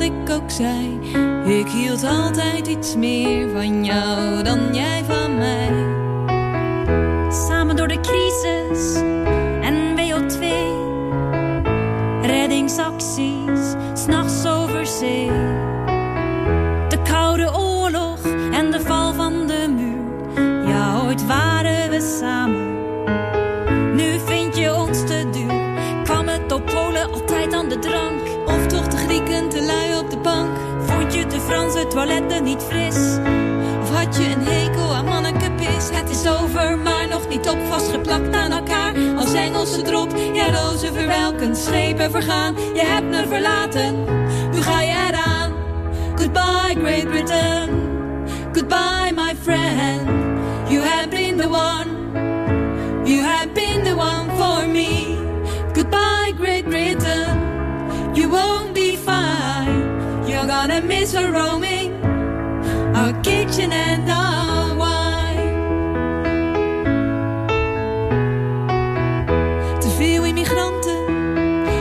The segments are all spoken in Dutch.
Ik ook zei. Ik hield altijd iets meer van jou dan jij van mij. Samen door de crisis en WO2. Reddingsacties, s'nachts over zee. Toiletten niet fris? Of had je een hekel aan mannekepis? Het is over, maar nog niet op vastgeplakt aan elkaar. Als Engelse drop, ja rozen verwelken, schepen vergaan. Je hebt me verlaten, nu ga je eraan. Goodbye Great Britain, goodbye my friend. You have been the one, you have been the one for me. Goodbye Great Britain, you won't be fine. You're gonna miss our roaming, Te veel immigranten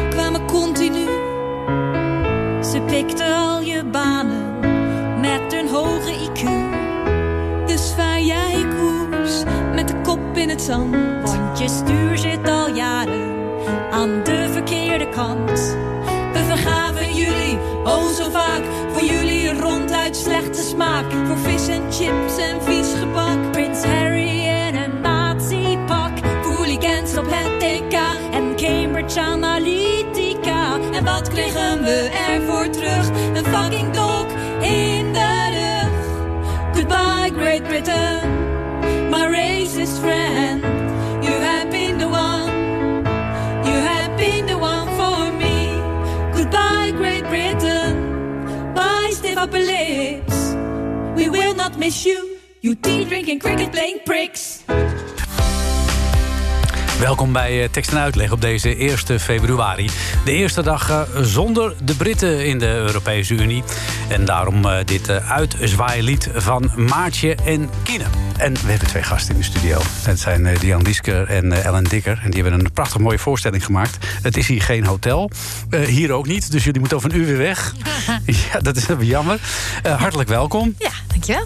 kwamen continu. Ze pikten al je banen met een hoge IQ. Dus vaar jij koers met de kop in het zand. Want je stuur zit al jaren aan de verkeerde kant. We vergaven jullie, oh zo vaak. Ronduit slechte smaak. Voor vis en chips en vies gebak. Prins Harry in een nazi-pak. Hooligans op het TK. En Cambridge Analytica. En wat kregen we ervoor terug? Een fucking dok in de rug. Goodbye Great Britain, my racist friend. We will not miss you, you tea drinking, cricket playing pricks. Welkom bij eh, Tekst en Uitleg op deze 1 februari. De eerste dag eh, zonder de Britten in de Europese Unie. En daarom eh, dit uitzwaailied van Maartje en Kine. En we hebben twee gasten in de studio. Het zijn eh, Diane Liesker en eh, Ellen Dikker. En die hebben een prachtig mooie voorstelling gemaakt. Het is hier geen hotel. Eh, hier ook niet, dus jullie moeten over een uur weer weg. ja, dat is jammer. Hartelijk welkom. Ja, dankjewel.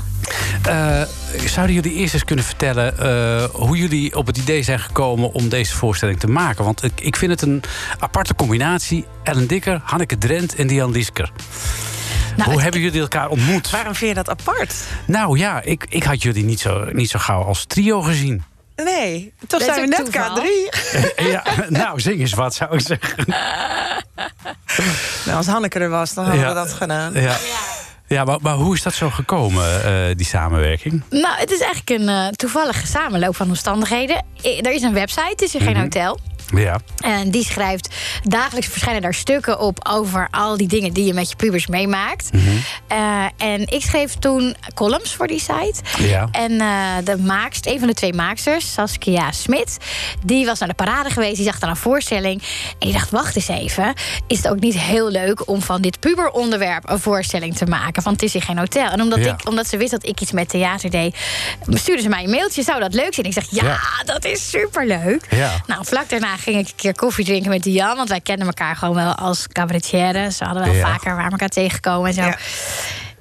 Zouden jullie eerst eens kunnen vertellen hoe jullie op het idee zijn gekomen om deze voorstelling te maken? Want ik, ik vind het een aparte combinatie. Ellen Dikker, Hanneke Drent en Diane Liesker. Nou, hoe hebben jullie elkaar ontmoet? Waarom vind je dat apart? Nou ja, ik, ik had jullie niet zo, niet zo gauw als trio gezien. Nee, toch Dat zijn we net toeval. K3. Eh, ja, nou, zing eens wat, zou ik zeggen. Nou, als Hanneke er was, dan hadden Ja. we dat gedaan. Ja, ja maar, maar hoe is dat zo gekomen, eh, die samenwerking? Nou, het is eigenlijk een eh, toevallige samenloop van omstandigheden. I- Er is een website, het is hier geen hotel. Ja, En die schrijft, dagelijks verschijnen daar stukken op over al die dingen die je met je pubers meemaakt. Eh, en ik schreef toen columns voor die site. Ja. En eh, de maakst, een van de twee maaksters, Saskia Smit, die was naar de parade geweest. Die zag dan een voorstelling. En die dacht, wacht eens even. Is het ook niet heel leuk om van dit puberonderwerp een voorstelling te maken? Want het is hier geen hotel. En omdat, Ja. ik, omdat ze wist dat ik iets met theater deed, stuurde ze mij een mailtje. Zou dat leuk zijn? Ik zeg, ja, Ja. dat is superleuk. Ja. Nou, vlak daarna ging ik een keer koffie drinken met Diane. Want wij kenden elkaar gewoon wel als cabaretière. Ze hadden wel Ja. vaker waar elkaar tegengekomen en zo. Ja.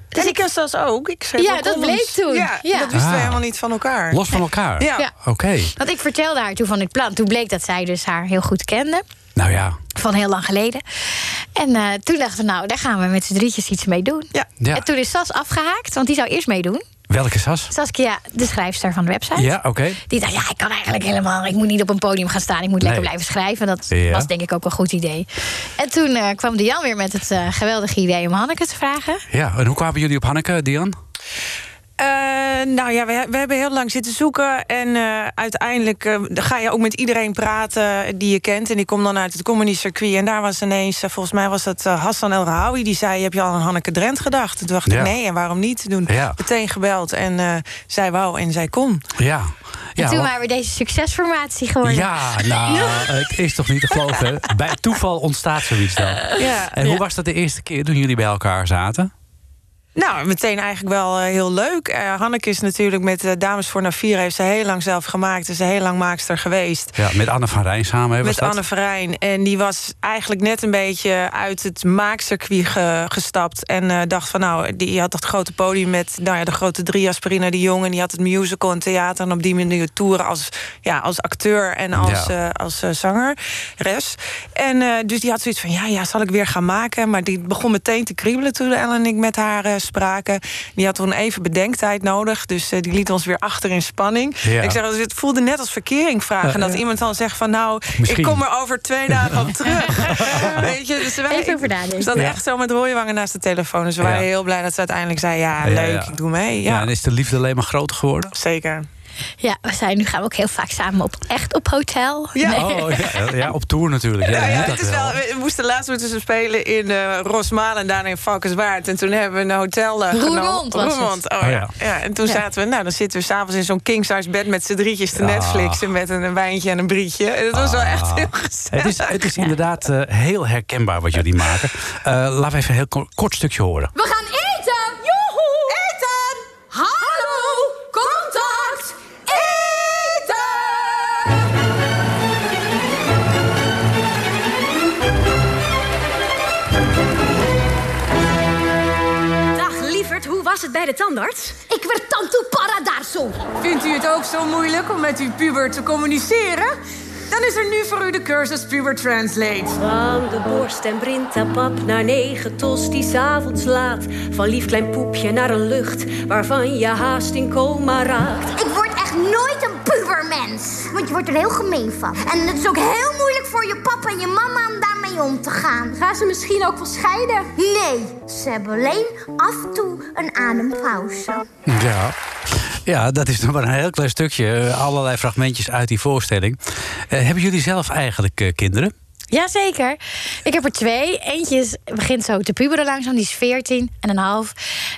Dus en ik, was dat ook. Ik schreef Ja, ook dat bleek toen. Ja, Ja. dat wisten we Ah. helemaal niet van elkaar. los van elkaar? Ja. Ja. Oké. want ik vertelde haar toen van dit plan. Toen bleek dat zij dus haar heel goed kende. Nou ja, Van heel lang geleden. En eh, toen dachten we, nou, daar gaan we met z'n drietjes iets mee doen. Ja. Ja. En toen is Sas afgehaakt, want die zou eerst meedoen. Welke Sas? Saskia, de schrijfster van de website. Ja, oké. Die dacht, ja, ik kan eigenlijk helemaal... Ik moet niet op een podium gaan staan. Ik moet lekker Nee. blijven schrijven. Dat Ja. was denk ik ook een goed idee. En toen eh, kwam Dian weer met het eh, geweldige idee om Hanneke te vragen. Ja, en hoe kwamen jullie op Hanneke, Dian? Eh, nou ja, we, we hebben heel lang zitten zoeken. En eh, uiteindelijk eh, ga je ook met iedereen praten die je kent. En die komt dan uit het comedy circuit. En daar was ineens, volgens mij was dat Hassan El Rahawi. Die zei, heb je al aan Hanneke Drent gedacht? Toen dacht Ja. ik, nee, en waarom niet? Toen Ja. meteen gebeld. En eh, zij wou en zij kon. Ja. ja en toen waren we deze succesformatie geworden. Ja, nou, het is toch niet te geloven. Bij toeval ontstaat zoiets dan. Ja, En hoe ja. was dat de eerste keer toen jullie bij elkaar zaten? Nou, meteen eigenlijk wel eh, heel leuk. Eh, Hanneke is natuurlijk met eh, Dames voor Navier... heeft ze heel lang zelf gemaakt. Is ze heel lang maakster geweest. Ja, met Anne van Rijn samen, hè, was Met dat? Anne Verijn. En die was eigenlijk net een beetje uit het maakcircuit ge- gestapt. En dacht van nou, die had dat grote podium met nou ja, de grote drie Asperina de Jong. En die had het musical en theater. En op die manier toeren als, ja, als acteur en als, Ja. als eh, zangeres. En dus die had zoiets van ja, ja, zal ik weer gaan maken. Maar die begon meteen te kriebelen toen Ellen en ik met haar spraken. Die had toen even bedenktijd nodig. Dus eh, die liet ons weer achter in spanning. Ja. Ik zeg, dus het voelde net als verkering vragen. Dat iemand dan zegt van nou, Misschien. ik kom er over twee dagen op terug. Weet je, dus wij, Even over nadenken. we zat Ja. echt zo met rode wangen naast de telefoon. Dus we Ja. waren heel blij dat ze uiteindelijk zei... ja, Ja, leuk, ja. ik doe mee. Ja. Ja, en is de liefde alleen maar groter geworden? zeker. Ja, we zijn nu gaan we ook heel vaak samen op echt op hotel. Ja. Nee. Oh, ja, ja, op tour natuurlijk. Ja, moet het is wel, we moesten laatst moeten ze spelen in eh Rosmalen en daarna in Valkenswaard. En toen hebben we een hotel genomen. Roermond was het. Roermond, oh, Oh, ja. ja. ja. En toen Ja. zaten we, nou dan zitten we s'avonds in zo'n king size bed met z'n drietjes te Ah. Netflixen met een, een wijntje en een brietje. En dat was wel echt heel gezellig. Het is, het is inderdaad eh, heel herkenbaar wat jullie maken. Eh, laten we even een heel ko- kort stukje horen. We gaan! Was het bij de tandarts? Ik werd tanto paradaso. Vindt u het ook zo moeilijk om met uw puber te communiceren? Dan is er nu voor u de cursus Puber Translate. Van de borst en brintapap naar negen tosties avonds laat. Van lief klein poepje naar een lucht waarvan je haast in coma raakt. Ik word echt nooit een pubermens. Want je wordt er heel gemeen van. En het is ook heel moeilijk voor je papa en je mama om om te gaan. Gaan ze misschien ook wel scheiden? Nee, ze hebben alleen af en toe een adempauze. Ja. Ja, dat is nog maar een heel klein stukje. eh, Allerlei fragmentjes uit die voorstelling. Eh, hebben jullie zelf eigenlijk eh, kinderen? Jazeker. Ik heb er twee. Eentje is, begint zo te puberen langzaam. Die is 14 en een half.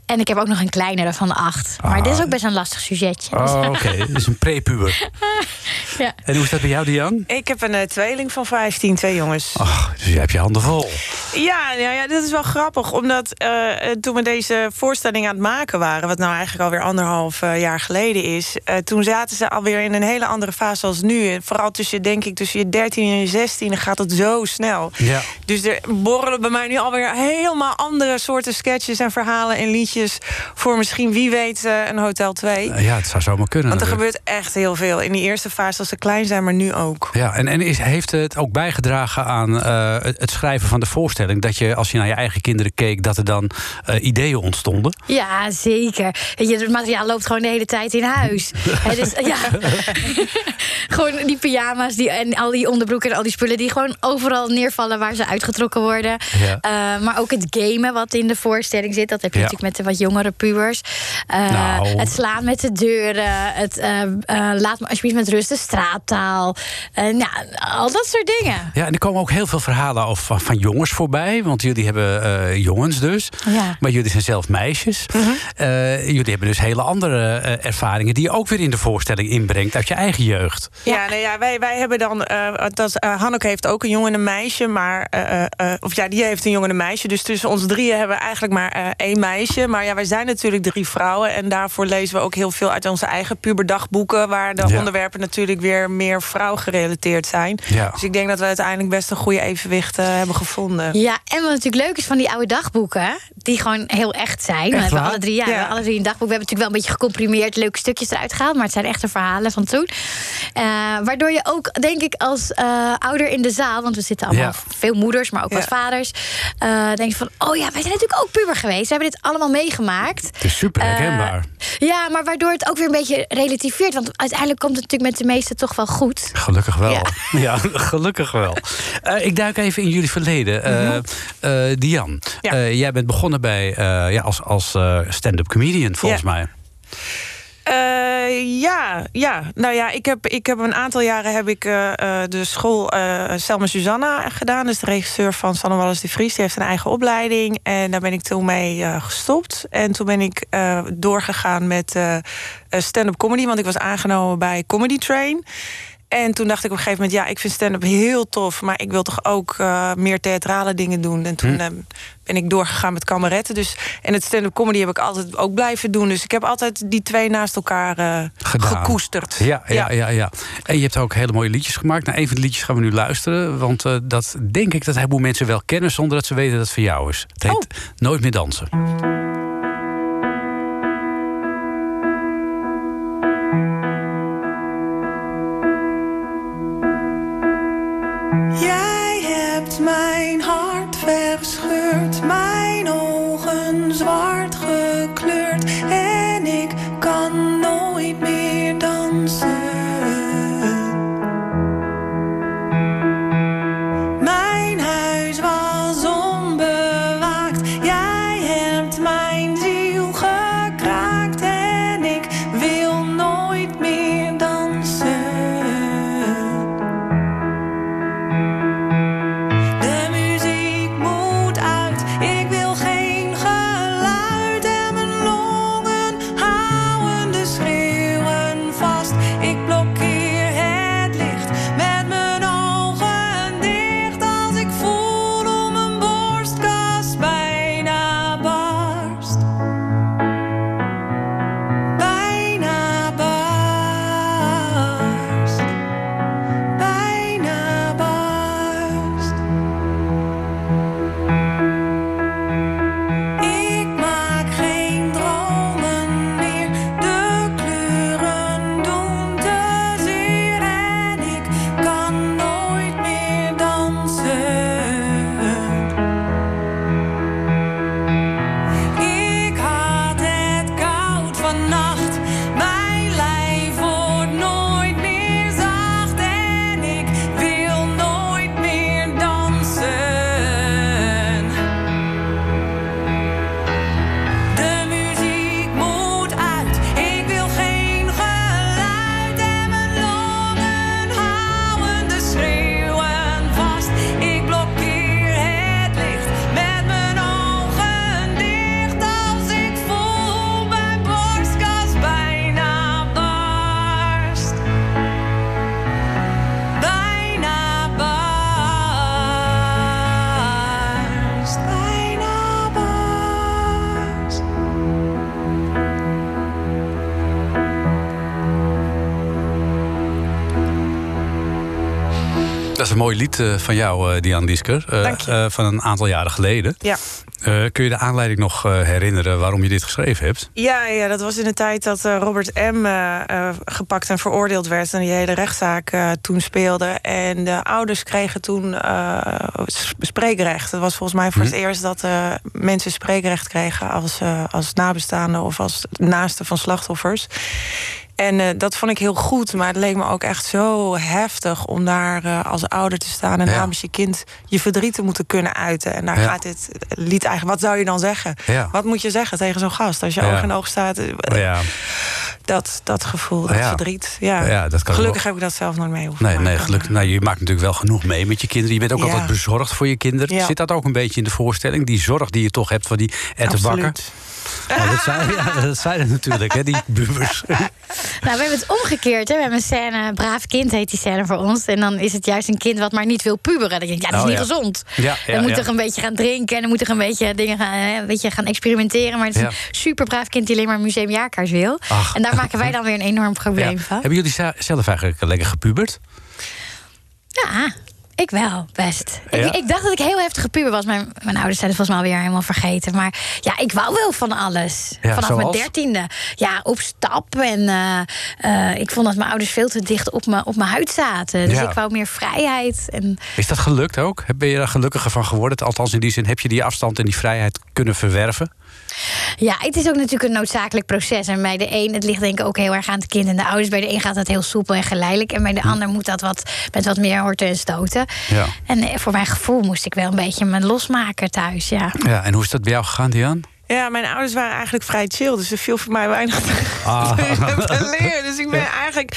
En ik heb ook nog een kleinere van acht. Maar Ah. dit is ook best een lastig sujetje. Oh, oké. Dat is een prepuber. ja. En hoe is dat bij jou, Dian? Ik heb een eh, tweeling van 15, twee jongens. Ach, dus je hebt je handen vol. Ja, ja, ja, dit is wel grappig. Omdat eh, eh, toen we deze voorstelling aan het maken waren... wat nou eigenlijk alweer anderhalf jaar geleden is... eh, toen zaten ze alweer in een hele andere fase als nu. Vooral tussen, denk ik, tussen je 13 en je 16 dan gaat het zo snel. Ja. Dus er borrelen bij mij nu alweer helemaal andere soorten sketches... en verhalen en liedjes voor misschien, wie weet, eh, een Hotel 2. Eh, ja, het zou zomaar kunnen. Want er natuurlijk. gebeurt echt heel veel. In die eerste fase als ze klein zijn, maar nu ook. Ja, en, en is, heeft het ook bijgedragen aan eh, het, schrijven van de voorstelling? Dat je, als je naar je eigen kinderen keek, dat er dan eh, ideeën ontstonden? Ja, zeker. Je, het materiaal loopt gewoon de hele tijd in huis. Het is, ja. gewoon die pyjama's die, en al die onderbroeken en al die spullen... die gewoon overal neervallen waar ze uitgetrokken worden. Ja. Eh, maar ook het gamen wat in de voorstelling zit. Dat heb je Ja. natuurlijk met de wat jongere pubers. Eh, Nou. Het slaan met de deuren. Het eh, eh, laat me alsjeblieft met rust de straattaal. Eh, nou, al dat soort dingen. Ja, en er komen ook heel veel verhalen over, van, van jongens voorbij. Want jullie hebben eh, jongens dus. Ja. Maar jullie zijn zelf meisjes. Eh, jullie hebben dus hele andere eh, ervaringen... die je ook weer in de voorstelling inbrengt uit je eigen jeugd. Ja, nou ja wij, wij hebben dan. eh dat, eh, Hanneke heeft ook een jongen en een meisje. Maar. eh, eh, eh, of ja, die heeft een jongen en een meisje. Dus tussen ons drieën hebben we eigenlijk maar eh, één meisje. Maar ja, wij zijn natuurlijk drie vrouwen. En daarvoor lezen we ook heel veel uit onze eigen puberdagboeken. Waar de Ja. onderwerpen natuurlijk weer meer vrouwgerelateerd zijn. Ja. Dus ik denk dat we uiteindelijk best een goede evenwicht hebben gevonden. Ja, en wat natuurlijk leuk is van die oude dagboeken, die gewoon heel echt zijn. we hebben waar? alle drie, ja, we alle drie een dagboek. We hebben natuurlijk wel een beetje gecomprimeerd leuke stukjes eruit gehaald, maar het zijn echte verhalen van toen. Eh, waardoor je ook, denk ik, als eh, ouder in de zaal, want we zitten allemaal Ja. veel moeders, maar ook Ja. wat vaders, eh denk je van, oh ja, wij zijn natuurlijk ook puber geweest. We hebben dit allemaal meegemaakt. Het is super herkenbaar. Eh, ja, maar waardoor het ook weer een beetje relativeert, want uiteindelijk komt het natuurlijk met de meesten toch wel goed. Gelukkig wel. Ja, Ja. gelukkig wel. Eh, ik duik even in jullie verleden. Eh eh, Dian, Ja. eh, jij bent begonnen bij, eh, ja, als, als eh, stand-up comedian, volgens Ja. mij. Eh, ja, ja. Nou ja, ik heb, ik heb een aantal jaren heb ik eh, eh, de school eh Selma Susanna gedaan. Dus de regisseur van Sanne Wallis de Vries. Die heeft een eigen opleiding. En daar ben ik toen mee gestopt. En toen ben ik doorgegaan met stand-up comedy. Want ik was aangenomen bij Comedy Train. En toen dacht ik op een gegeven moment... ja, ik vind stand-up heel tof... maar ik wil toch ook eh, meer theatrale dingen doen. En toen eh, ben ik doorgegaan met kameretten. Dus, en het stand-up comedy heb ik altijd ook blijven doen. Dus ik heb altijd die twee naast elkaar eh, gekoesterd. Ja, ja, ja, ja. En je hebt ook hele mooie liedjes gemaakt. Nou, een van de liedjes gaan we nu luisteren. Want dat denk ik dat een heleboel mensen wel kennen... zonder dat ze weten dat het van jou is. Het heet Nooit meer dansen. Een mooi lied eh, van jou, eh, Diane Diesker. eh, van een aantal jaren geleden. Ja. Kun je de aanleiding nog herinneren waarom je dit geschreven hebt? Ja, ja, dat was in de tijd dat Robert M. gepakt en veroordeeld werd... en die hele rechtszaak toen speelde. En de ouders kregen toen spreekrecht. Het was volgens mij voor het eerst dat mensen spreekrecht kregen... Als, als nabestaanden of als naasten van slachtoffers. En eh, dat vond ik heel goed, maar het leek me ook echt zo heftig... om daar eh, als ouder te staan en Ja. namens je kind je verdriet te moeten kunnen uiten. En daar Ja. gaat dit lied eigenlijk... Wat zou je dan zeggen? Ja. Wat moet je zeggen tegen zo'n gast als je oog in oog staat? Ja. Dat, dat gevoel, dat Ja. verdriet. Ja. Ja, dat kan Gelukkig wel. heb ik dat zelf nooit mee hoeven Nee, nee gelukkig. Nou, je maakt natuurlijk wel genoeg mee met je kinderen. Je bent ook altijd bezorgd voor je kinderen. Zit dat ook een beetje in de voorstelling? Die zorg die je toch hebt voor die ettenbakken? Absoluut. Nou, dat, zijn, ja, dat zijn natuurlijk, hè, die bubers. Nou, we hebben het omgekeerd. Hè. We hebben een scène, braaf kind heet die scène voor ons. En dan is het juist een kind wat maar niet wil puberen. Dan denk ik, ja, dat is Oh, niet ja. gezond. Ja, ja, dan moet toch een beetje gaan drinken en dan moet toch een beetje dingen gaan, hè, een beetje gaan experimenteren. Maar het is een super braaf kind die alleen maar museumjaarkaars wil. Ach. En daar maken wij dan weer een enorm probleem van. Hebben jullie zelf eigenlijk lekker gepubert? Ja, ik wel, best. Ik, Ja? ik dacht dat ik heel heftig gepuber was. Mijn, mijn ouders zijn het volgens mij alweer helemaal vergeten. Maar ja, ik wou wel van alles. Ja, Vanaf mijn dertiende. Ja, op stap. En eh, eh, ik vond dat mijn ouders veel te dicht op me, op mijn huid zaten. Dus Ja. ik wou meer vrijheid. En Is dat gelukt ook? Ben je daar gelukkiger van geworden? Althans, in die zin, heb je die afstand en die vrijheid kunnen verwerven? Ja, het is ook natuurlijk een noodzakelijk proces. En bij de een, het ligt denk ik ook heel erg aan het kind en de ouders. Bij de een gaat dat heel soepel en geleidelijk. En bij de ander moet dat wat, met wat meer horten en stoten. Hm. Ja. En eh, voor mijn gevoel moest ik wel een beetje me losmaken thuis, ja. ja. En hoe is dat bij jou gegaan, Diane? Ja, mijn ouders waren eigenlijk vrij chill, dus er viel voor mij weinig Ah. te leren. Dus ik ben eigenlijk,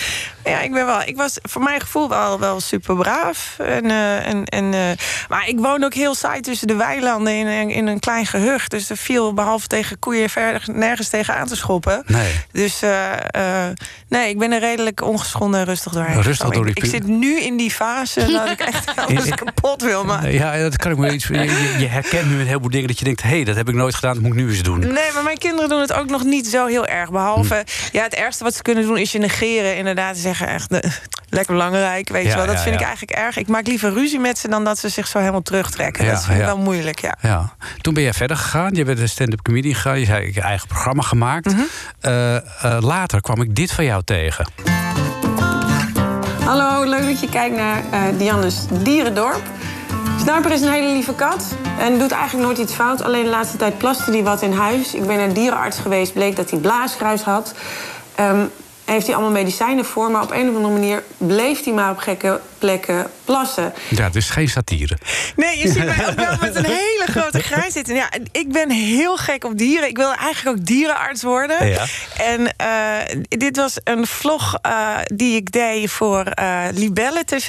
ja, ik ben wel, ik was voor mijn gevoel wel, wel super braaf. En, eh, en, en, eh, maar ik woonde ook heel saai tussen de weilanden in, in een klein gehucht. Dus er viel behalve tegen koeien verder nergens tegen aan te schoppen. Nee. Dus eh, nee, ik ben er redelijk ongeschonden en rustig doorheen. Rustig door die ik, ik zit nu in die fase dat ik echt alles kapot wil. Maar Ja, dat kan ik me iets. Je, je- je herkent nu een heleboel dingen dat je denkt: hé, hey, dat heb ik nooit gedaan, dat moet ik nu eens doen. Nee, maar mijn kinderen doen het ook nog niet zo heel erg. Behalve, Hm. ja, het ergste wat ze kunnen doen is je negeren. Inderdaad, te zeggen echt eh, lekker belangrijk, weet Ja, je wel. Dat ja, vind ik eigenlijk erg. Ik maak liever ruzie met ze dan dat ze zich zo helemaal terugtrekken. Ja, dat vind ik ja. wel moeilijk, ja. Ja. Toen ben jij verder gegaan. Je bent een stand-up comedian gegaan. Je zei: ik heb je eigen programma gemaakt. Mhm. Eh, eh, later kwam ik dit van jou tegen. Hallo, leuk dat je kijkt naar eh Dianne's Dierendorp. Snuiper is een hele lieve kat en doet eigenlijk nooit iets fout. Alleen de laatste tijd plaste hij wat in huis. Ik ben naar dierenarts geweest, bleek dat hij blaasruis had. Ehm, heeft hij allemaal medicijnen voor, maar op een of andere manier bleef hij maar op gekke plekken plassen. Ja, het is geen satire. Nee, je ziet mij ook wel met een hele grote grijs zitten. Ja, ik ben heel gek op dieren. Ik wil eigenlijk ook dierenarts worden. Ja. En eh, dit was een vlog eh, die ik deed voor eh, Libelle TV.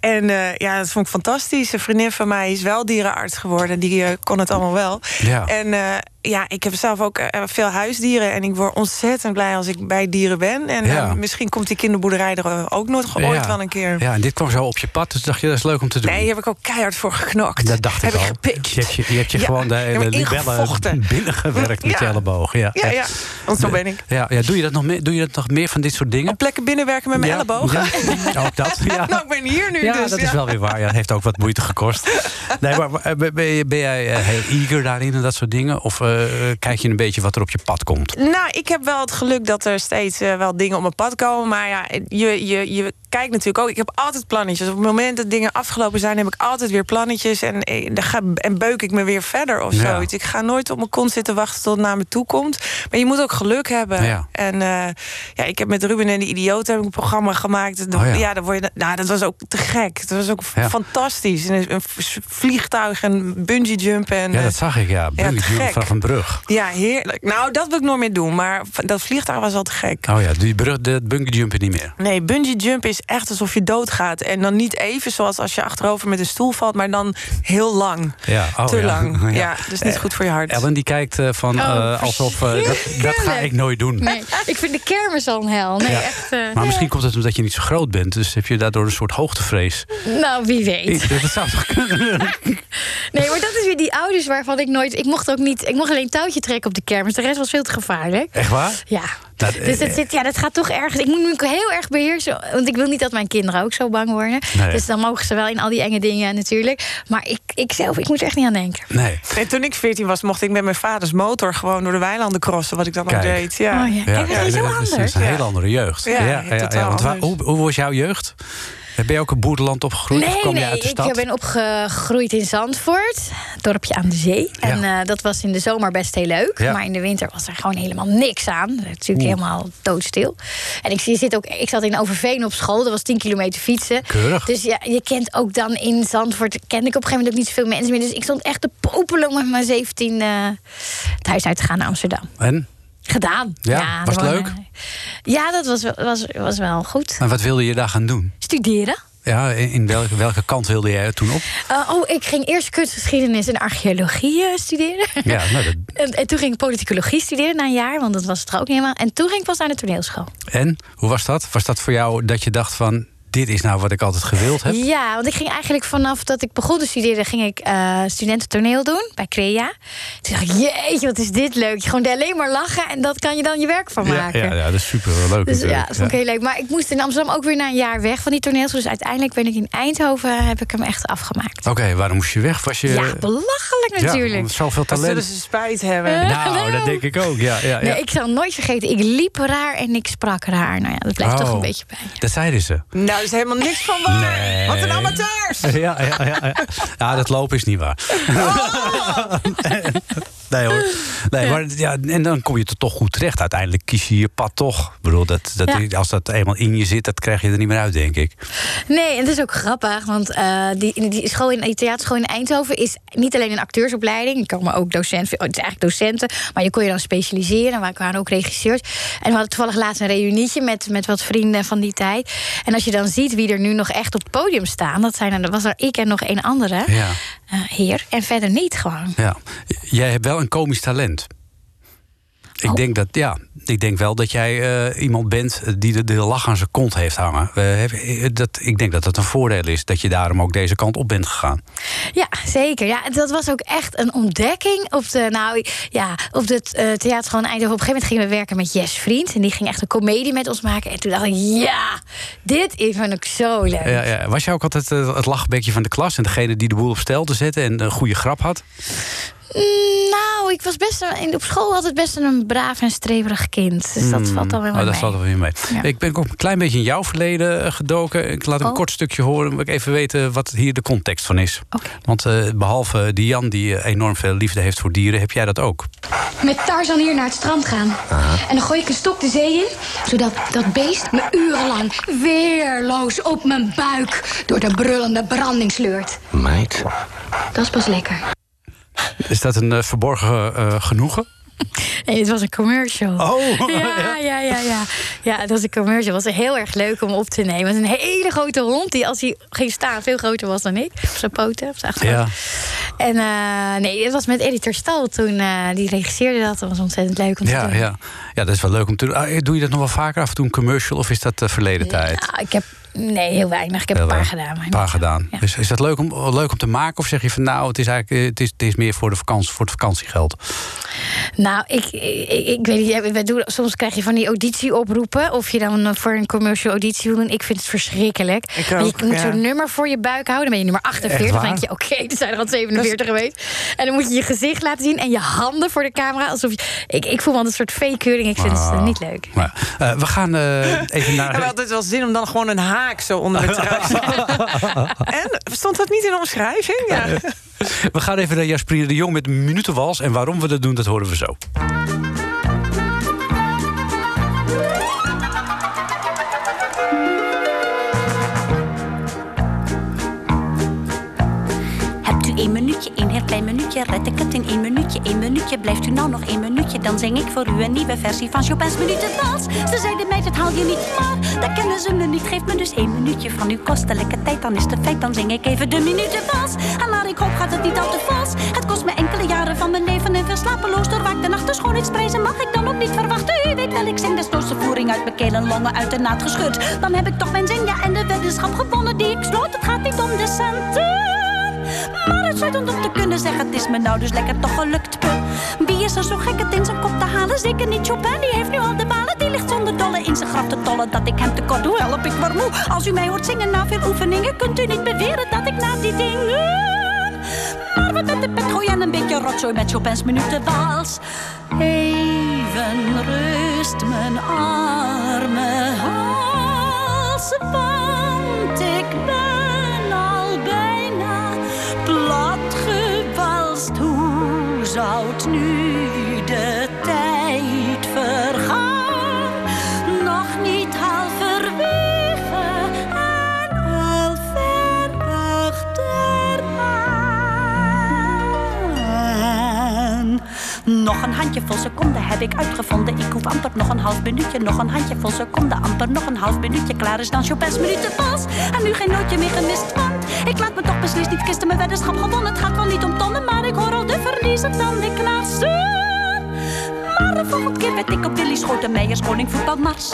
En ja, dat vond ik fantastisch. Een vriendin van mij is wel dierenarts geworden. Die kon het allemaal wel. Ja. En ja, ik heb zelf ook veel huisdieren. En ik word ontzettend blij als ik bij dieren ben. En Ja. misschien komt die kinderboerderij er ook nog ooit Ja. wel een keer. Ja, en dit kwam zo op je pad, dus dacht je, dat is leuk om te doen. Nee, hier heb ik ook keihard voor geknokt. Dat dacht heb ik al. gepikt. Je hebt je, je, hebt je Ja, gewoon de hele libellen binnengewerkt met je elleboog. Ja, Ja, ja, want zo ben ik. Ja, ja, doe, je dat nog meer, doe je dat nog meer van dit soort dingen? Op plekken binnenwerken met mijn ellebogen. Ja, ook dat. Ja. nou, ik ben hier nu ja, dus. dat is wel weer waar. Ja, dat heeft ook wat moeite gekost. Nee, maar maar, ben, je- jij eh, heel eager daarin en dat soort dingen? Of eh, kijk je een beetje wat er op je pad komt? Nou, ik heb wel het geluk dat er steeds eh, wel dingen op mijn pad komen. Maar ja, je, je, je kijkt natuurlijk ook. Ik heb altijd plannetjes. Het moment dat dingen afgelopen zijn, heb ik altijd weer plannetjes. En, eh, en beuk ik me weer verder of Ja. zoiets. Ik ga nooit op mijn kont zitten wachten tot het naar me toe komt. Maar je moet ook geluk hebben. Ja. En eh, ja, ik heb met Ruben en de heb ik een programma gemaakt. Oh ja. ja, dan word je, nou, dat was ook te gek. Dat was ook fantastisch. Een, een vliegtuig en bungee jumpen. En, Ja, eh, dat zag ik, ja. Bungee jump vanaf een brug. ja, heerlijk. Nou, dat wil ik nooit meer doen. Maar dat vliegtuig was al te gek. Oh ja, die brug, de bungee jumpen niet meer. Nee, bungee jump is echt alsof je doodgaat. En dan niet even zoals als je achterover met een stoel valt... maar dan heel lang. Ja, oh, te ja. lang. Ja. Ja. dus niet goed voor je hart. Ellen die kijkt eh, van Oh, eh, alsof eh, dat, dat ga ik nooit doen. Nee, ik vind de kermis al een hel. Nee, Ja. echt. Maar misschien komt het omdat je niet zo groot bent. Dus heb je daardoor een soort hoogtevrees. Nou, wie weet. Dat zou toch kunnen? Nee, maar dat is weer die ouders waarvan ik nooit. Ik mocht ook niet. Ik mocht alleen touwtje trekken op de kermis. De rest was veel te gevaarlijk. Echt waar? Ja. Dus dat, zit, ja, dat gaat toch ergens. Ik moet me heel erg beheersen. Want ik wil niet dat mijn kinderen ook zo bang worden. Nee. Dus dan mogen ze wel in al die enge dingen natuurlijk. Maar ik, ik zelf, ik moet er echt niet aan denken. Nee. Nee, toen ik 14 was, mocht ik met mijn vaders motor... gewoon door de weilanden crossen, wat ik dan ook deed. Ja. Oh ja. Kijk, dat is heel dat is anders. een Ja. hele andere jeugd. Ja, want waar- anders. hoe, hoe was jouw jeugd? Ben je ook een boerderland opgegroeid? of Nee, je nee, uit de stad? ik ben opgegroeid in Zandvoort, dorpje aan de zee. En eh, dat was in de zomer best heel leuk. Ja. Maar in de winter was er gewoon helemaal niks aan. Natuurlijk Oeh. helemaal doodstil. En ik, zit ook, ik zat in Overveen op school, dat was 10 kilometer fietsen. Keurig. Dus ja, je kent ook dan in Zandvoort, kende ik op een gegeven moment ook niet zoveel mensen meer. Dus ik stond echt te popelen om met mijn 17 eh, het huis uit te gaan naar Amsterdam. En? Gedaan. Ja, was het leuk? wonen- Ja, dat was, wel- was, was wel goed. En wat wilde je daar gaan doen? Studeren. Ja, in welke, welke kant wilde jij toen op? Uh, oh, ik ging eerst kunstgeschiedenis en archeologie eh, studeren. Ja, nou, dat, En, en toen ging ik politicologie studeren na een jaar, want dat was het er ook niet helemaal. En toen ging ik pas naar de toneelschool. en? Hoe was dat? Was dat voor jou dat je dacht van... dit is nou wat ik altijd gewild heb? Ja, want ik ging eigenlijk vanaf dat ik begon te studeren, ging ik eh studenten toneel doen bij Crea. Toen dacht ik, jeetje, wat is dit leuk. Gewoon alleen maar lachen en dat kan je dan je werk van Ja, maken. ja, ja, dat is super leuk. Dus ja, dat vond ik heel leuk. Maar ik moest in Amsterdam ook weer na een jaar weg van die toneelschool. Dus uiteindelijk ben ik in Eindhoven, heb ik hem echt afgemaakt. Oké, waarom moest je weg? Was je... Ja, belachelijk Ja, natuurlijk. want zoveel Dan zullen talent. ze spijt hebben. Nou, dat denk ik ook. Ja, ja, ja. Nee, ik zal nooit vergeten. Ik liep raar en ik sprak raar. Nou ja, dat blijft toch Oh, een beetje bij. Dat zeiden ze. Nou, is helemaal niks van waar. Nee. Wat een amateurs! Ja, ja, ja, ja. ja, dat lopen is niet waar. Nee hoor. Nee, maar, ja, en dan kom je er toch goed terecht. Uiteindelijk kies je je pad toch. Ik bedoel, dat, dat, Ja. als dat eenmaal in je zit, dat krijg je er niet meer uit, denk ik. Nee, en het is ook grappig, want eh, die, die, school in, die theaterschool in Eindhoven is niet alleen een acteursopleiding. Je kan maar ook docent, oh, het is eigenlijk docenten, maar je kon je dan specialiseren. We waren ook regisseurs. En we hadden toevallig laatst een reunietje met, met wat vrienden van die tijd. En als je dan ziet wie er nu nog echt op het podium staan, dat zijn er, dat was er ik en nog één andere Ja. Eh, heer. En verder niet gewoon. Ja. Jij hebt wel een komisch talent. Oh. Ik denk dat, ja, ik denk wel dat jij eh, iemand bent die de, de lach aan zijn kont heeft hangen. We hebben, eh, dat, ik denk dat dat een voordeel is, dat je daarom ook deze kant op bent gegaan. Ja, zeker. Ja, dat was ook echt een ontdekking op de, nou, ja, op het eh theaterschool in Eindhoven. Op een gegeven moment gingen we werken met Jes Vriend. En die ging echt een komedie met ons maken. En toen dacht ik, ja, dit vind ik zo leuk. Ja, ja. Was jij ook altijd het lachbekje van de klas en degene die de boel op stel te zetten en een goede grap had? Mm, Nou, ik was best een, in- op school altijd best een braaf en streverig kind. Dus dat Hmm. valt dan weer oh, mee. dat valt weer mee. Ja. Ik ben ook een klein beetje in jouw verleden eh, gedoken. Ik laat een Oh. kort stukje horen, wil ik even weten wat hier de context van is. Want eh, behalve die Jan die eh, enorm veel liefde heeft voor dieren, heb jij dat ook. Met Tarzan hier naar het strand gaan. En dan gooi ik een stok de zee in, zodat dat beest me urenlang weerloos op mijn buik door de brullende branding sleurt. Meid. Dat is pas lekker. Is dat een eh, verborgen eh, genoegen? Nee, het was een commercial. Oh, ja, ja, ja, ja. Ja, het was een commercial. Het was heel erg leuk om op te nemen. Het is een hele grote hond die, als hij ging staan, veel groter was dan ik. Op zijn poten, op zijn achterpoten. Ja. En eh, nee, het was met editor Stal toen. die regisseerde dat. Dat was ontzettend leuk om te Ja, doen. ja. ja, dat is wel leuk om te doen. Ah, Doe je dat nog wel vaker af en toe een commercial of is dat de verleden tijd? Nou, ik heb, nee, heel weinig. Ik heb een paar gedaan. Maar Een paar gedaan. Dus is dat leuk om, leuk om te maken? Of zeg je van nou, het is eigenlijk eh, het is, het is meer voor, de vakantie, voor het vakantiegeld? Nou, ik, ik, ik weet niet. Wij doen, soms krijg je van die auditieoproepen. Of je dan voor een commercial auditie wil doen. Ik vind het verschrikkelijk. Ik Want ook, je moet ja. zo'n nummer voor je buik houden. Dan ben je nummer 48. Echt Dan denk je, oké, er zijn er al 47 geweest. En dan moet je je gezicht laten zien. En je handen voor de camera. Alsof je, ik, ik voel me altijd een soort fake-keuring. Ik vind het eh, Ah. niet leuk. Maar, eh, we gaan eh, even Ik naar... heb altijd wel zin om dan gewoon een haak zo onder de trui te zetten. En stond dat niet in de omschrijving? Ja. We gaan even naar Jasperine de Jong met Minutenwals. En waarom we dat doen, dat horen we zo. Klein minuutje, red ik het in één minuutje, één minuutje. Blijft u nou nog één minuutje, dan zing ik voor u een nieuwe versie van Chopin's Minutenwals. Ze zeiden mij, dat haal je niet, maar dat kennen ze me niet. Geef me dus één minuutje van uw kostelijke tijd, dan is het feit, dan zing ik even de Minutenwals. En maar ik hoop gaat het niet al te vals. Het kost me enkele jaren van mijn leven en veel slapeloos doorwaakt de nacht. De schoonheidsprijzen mag ik dan ook niet verwachten. U weet wel, ik zing desnoods de voering uit mijn keel en longen uit de naad gescheurd. Dan heb ik toch mijn zin, ja, en de weddenschap gewonnen te zeggen, het is me nou dus lekker toch gelukt. Wie is er zo gek het in zijn kop te halen? Zeker niet Chopin, die heeft nu al de balen. Die ligt zonder dolle in zijn graf te tollen dat ik hem tekort doe. Help ik maar moe. Als u mij hoort zingen na veel oefeningen, kunt u niet beweren dat ik na die dingen. Maar wat met de pet gooi en een beetje rotzooi met Chopin's minutenwals. Even rust mijn arme hals, Nog een handjevol seconden heb ik uitgevonden. Ik hoef amper nog een half minuutje. Nog een handjevol seconden, amper nog een half minuutje. Klaar is dan Chopin's minutenvals. En nu geen nootje meer gemist, want ik laat me toch beslist niet kisten. Mijn weddenschap gewonnen. Het gaat wel niet om tonnen, maar ik hoor al de verliezer dan ik zijn. Maar de volgende keer werd ik op Willy Schotenmeijers koning voetbalmars.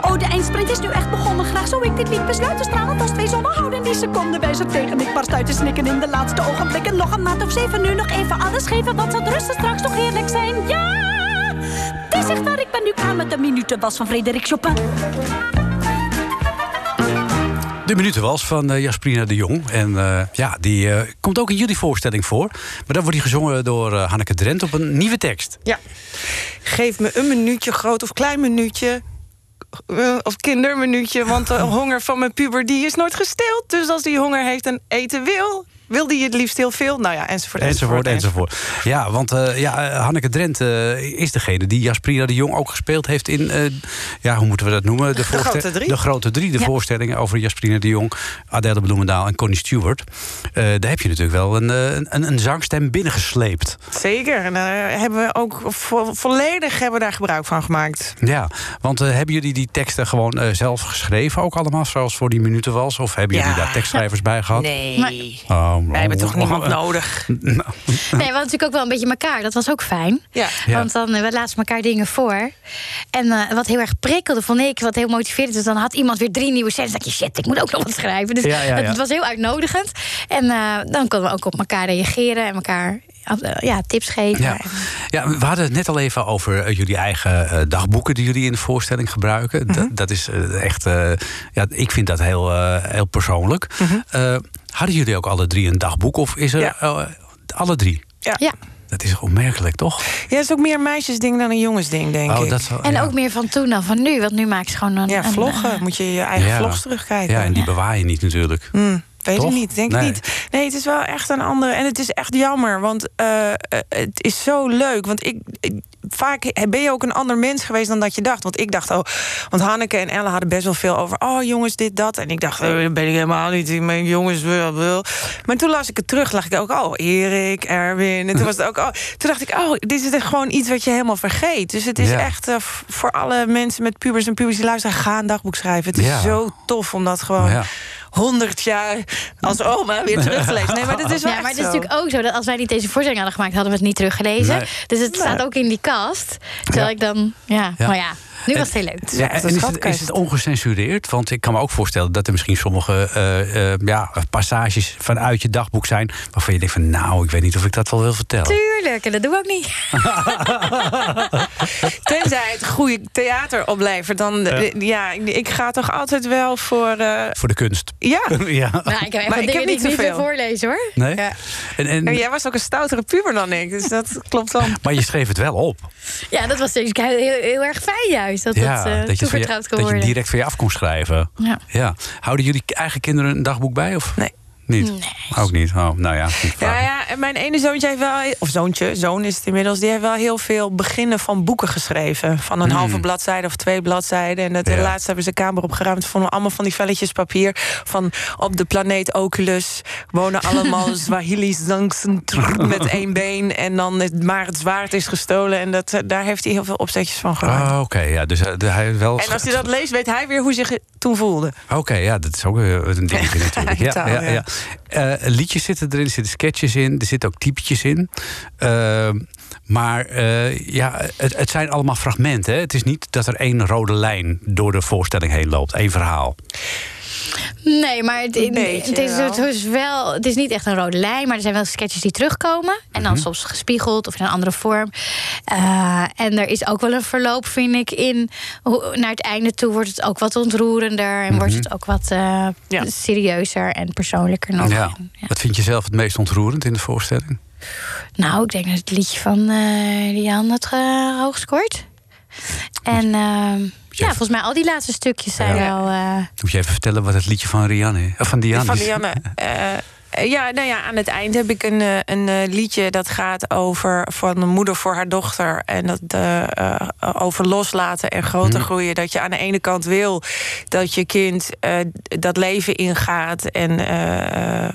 Oh, de eindsprint is nu echt begonnen. Graag zou ik dit lied besluiten. Stralend als twee zonnen houden die seconde wijzer tegen. Ik barst uit te snikken in de laatste ogenblikken. Nog een maand of zeven, nu nog even alles geven. Wat zal rusten straks toch heerlijk zijn? Ja! Het is echt waar, ik ben nu klaar met de minutenwas van Frederik Chopin. De Minutenwals van eh, Jasperina de Jong. En eh, ja, die eh, komt ook in jullie voorstelling voor. Maar dan wordt die gezongen door Hanneke Drent op een nieuwe tekst. Ja. Geef me een minuutje, groot of klein minuutje. Of kinderminuutje, want de honger van mijn puber die is nooit gestild. Dus als die honger heeft en eten wil, wilde je het liefst heel veel? Nou ja, enzovoort. Enzovoort, enzovoort. Ja, want eh, ja, eh, Hanneke Drent eh, is degene die Jasprina de Jong ook gespeeld heeft in... eh, ja, hoe moeten we dat noemen? De grote drie. De grote drie, de Ja. voorstellingen over Jasprina de Jong... Adele Bloemendaal en Connie Stewart. Eh, daar heb je natuurlijk wel een, een, een zangstem binnengesleept. Zeker. En daar hebben we ook vo- volledig hebben we daar gebruik van gemaakt. Ja, want hebben jullie die teksten gewoon eh, zelf geschreven ook allemaal... zoals voor die minuten was? Of hebben jullie Ja. daar tekstschrijvers bij gehad? Nee. Oh, Wij hebben toch niemand nodig? Nee, we hadden natuurlijk ook wel een beetje elkaar. Dat was ook fijn. Ja. Want dan eh, we lazen elkaar dingen voor. En eh, wat heel erg prikkelde, vond ik, wat heel motiverend is... dan had iemand weer drie nieuwe scènes. Dan dacht je, shit, ik moet ook nog wat schrijven. Dus Ja, ja, ja. het was heel uitnodigend. En eh, dan konden we ook op elkaar reageren en elkaar ja, tips geven. Ja. ja, we hadden het net al even over eh, jullie eigen eh, dagboeken die jullie in de voorstelling gebruiken. Mhm. Dat, dat is eh, echt, eh, ja, ik vind dat heel, eh, heel persoonlijk. Mhm. Eh, hadden jullie ook alle drie een dagboek of is er eh, alle drie? Ja. ja. Dat is opmerkelijk, toch? Ja, het is ook meer een meisjesding dan een jongensding, denk Oh, ik. dat En ja. ook meer van toen dan van nu. Want nu maak ik gewoon een... Ja, een, vloggen. eh, Moet je je eigen Ja. vlogs terugkijken. Ja, en die bewaar je niet natuurlijk. Hmm, weet Toch? ik niet, denk Nee. ik niet. Nee, het is wel echt een andere. En het is echt jammer, want eh, eh, het is zo leuk. Want ik, ik- vaak ben je ook een ander mens geweest dan dat je dacht. Want ik dacht, oh, want Hanneke en Elle hadden best wel veel over. Oh, jongens, dit, dat. En ik dacht, dat ben ik helemaal niet. Ik ben jongens, wel, wel. Maar toen las ik het terug, lag ik ook, oh, Erik, Erwin. En toen was het ook, oh, toen dacht ik, oh, dit is echt gewoon iets wat je helemaal vergeet. Dus het is Ja. echt voor alle mensen met pubers en pubers die luisteren, ga een dagboek schrijven. Het is Ja. zo tof om dat gewoon Ja. 100 jaar als oma weer terug te lezen. Nee, maar dat is wel Ja, maar het is natuurlijk ook zo dat als wij niet deze voorstelling hadden gemaakt, hadden we het niet teruggelezen. Nee. Dus het staat ook in die kast. Terwijl Ja. ik dan, ja, Ja. maar ja, nu was het heel leuk. Ja, en is het, is het ongecensureerd? Want ik kan me ook voorstellen dat er misschien sommige eh, eh, ja, passages vanuit je dagboek zijn... waarvan je denkt van nou, ik weet niet of ik dat wel wil vertellen. Tuurlijk, en dat doen we ook niet. Tenzij het goede theater oplevert, dan ja. ja, ik- ik ga toch altijd wel voor. eh, Voor de kunst. ja. ja. Nou, ik heb Maar wel ik heb niet ik zoveel. voorlezen hoor. Nee? Ja. En, en, En jij was ook een stoutere puber dan ik, dus dat klopt dan. maar je schreef het wel op. ja, dat was dus heel, heel, heel erg fijn juist. Dat ja, dat, dat, eh je je, dat je worden. direct van je af kon schrijven. Ja. Houden jullie eigen kinderen een dagboek bij? Of? Nee. Niet? Ook niet? Oh, nou ja. Ja, ja, en mijn ene zoontje heeft wel, of zoontje, zoon is het inmiddels, die heeft wel heel veel beginnen van boeken geschreven. Van een Hmm. halve bladzijde of twee bladzijden. En het Ja. laatst hebben ze kamer opgeruimd. Vonden we allemaal van die velletjes papier. Van op de planeet Oculus wonen allemaal Swahili's met één been. En dan het, maar het zwaard is gestolen. En dat, daar heeft hij heel veel opzetjes van gemaakt. Oh, Oké, ja, dus eh, hij heeft wel. En als hij dat leest, weet hij weer hoe hij zich toen voelde. Oké, ja, dat is ook een dingetje natuurlijk. Ja, Taal, ja, ja. Eh, liedjes zitten erin, er zitten sketches in, er zitten ook typetjes in. Eh, maar eh, ja, het, het zijn allemaal fragmenten. Hè? Het is niet dat er één rode lijn door de voorstelling heen loopt, één verhaal. Nee, maar het, is, het is wel. Het is niet echt een rode lijn, maar er zijn wel sketches die terugkomen. En dan Mhm. soms gespiegeld of in een andere vorm. Eh, en er is ook wel een verloop, vind ik, in. hoe- Naar het einde toe wordt het ook wat ontroerender. En wordt Mhm. het ook wat eh, serieuzer en persoonlijker nog. Ja. Wat vind je zelf het meest ontroerend in de voorstelling? Nou, ik denk dat het liedje van eh Rian het hoog scoort. En ehm, ja, volgens mij al die laatste stukjes zijn Ja. wel. eh, Moet je even vertellen wat het liedje van Rianne van Diane Van is? Dianne. eh, eh, ja, nou ja, aan het eind heb ik een, eh, een eh, liedje dat gaat over van een moeder voor haar dochter. En dat eh, eh, over loslaten en groter Mhm. groeien. Dat je aan de ene kant wil dat je kind eh, dat leven ingaat en eh, eh,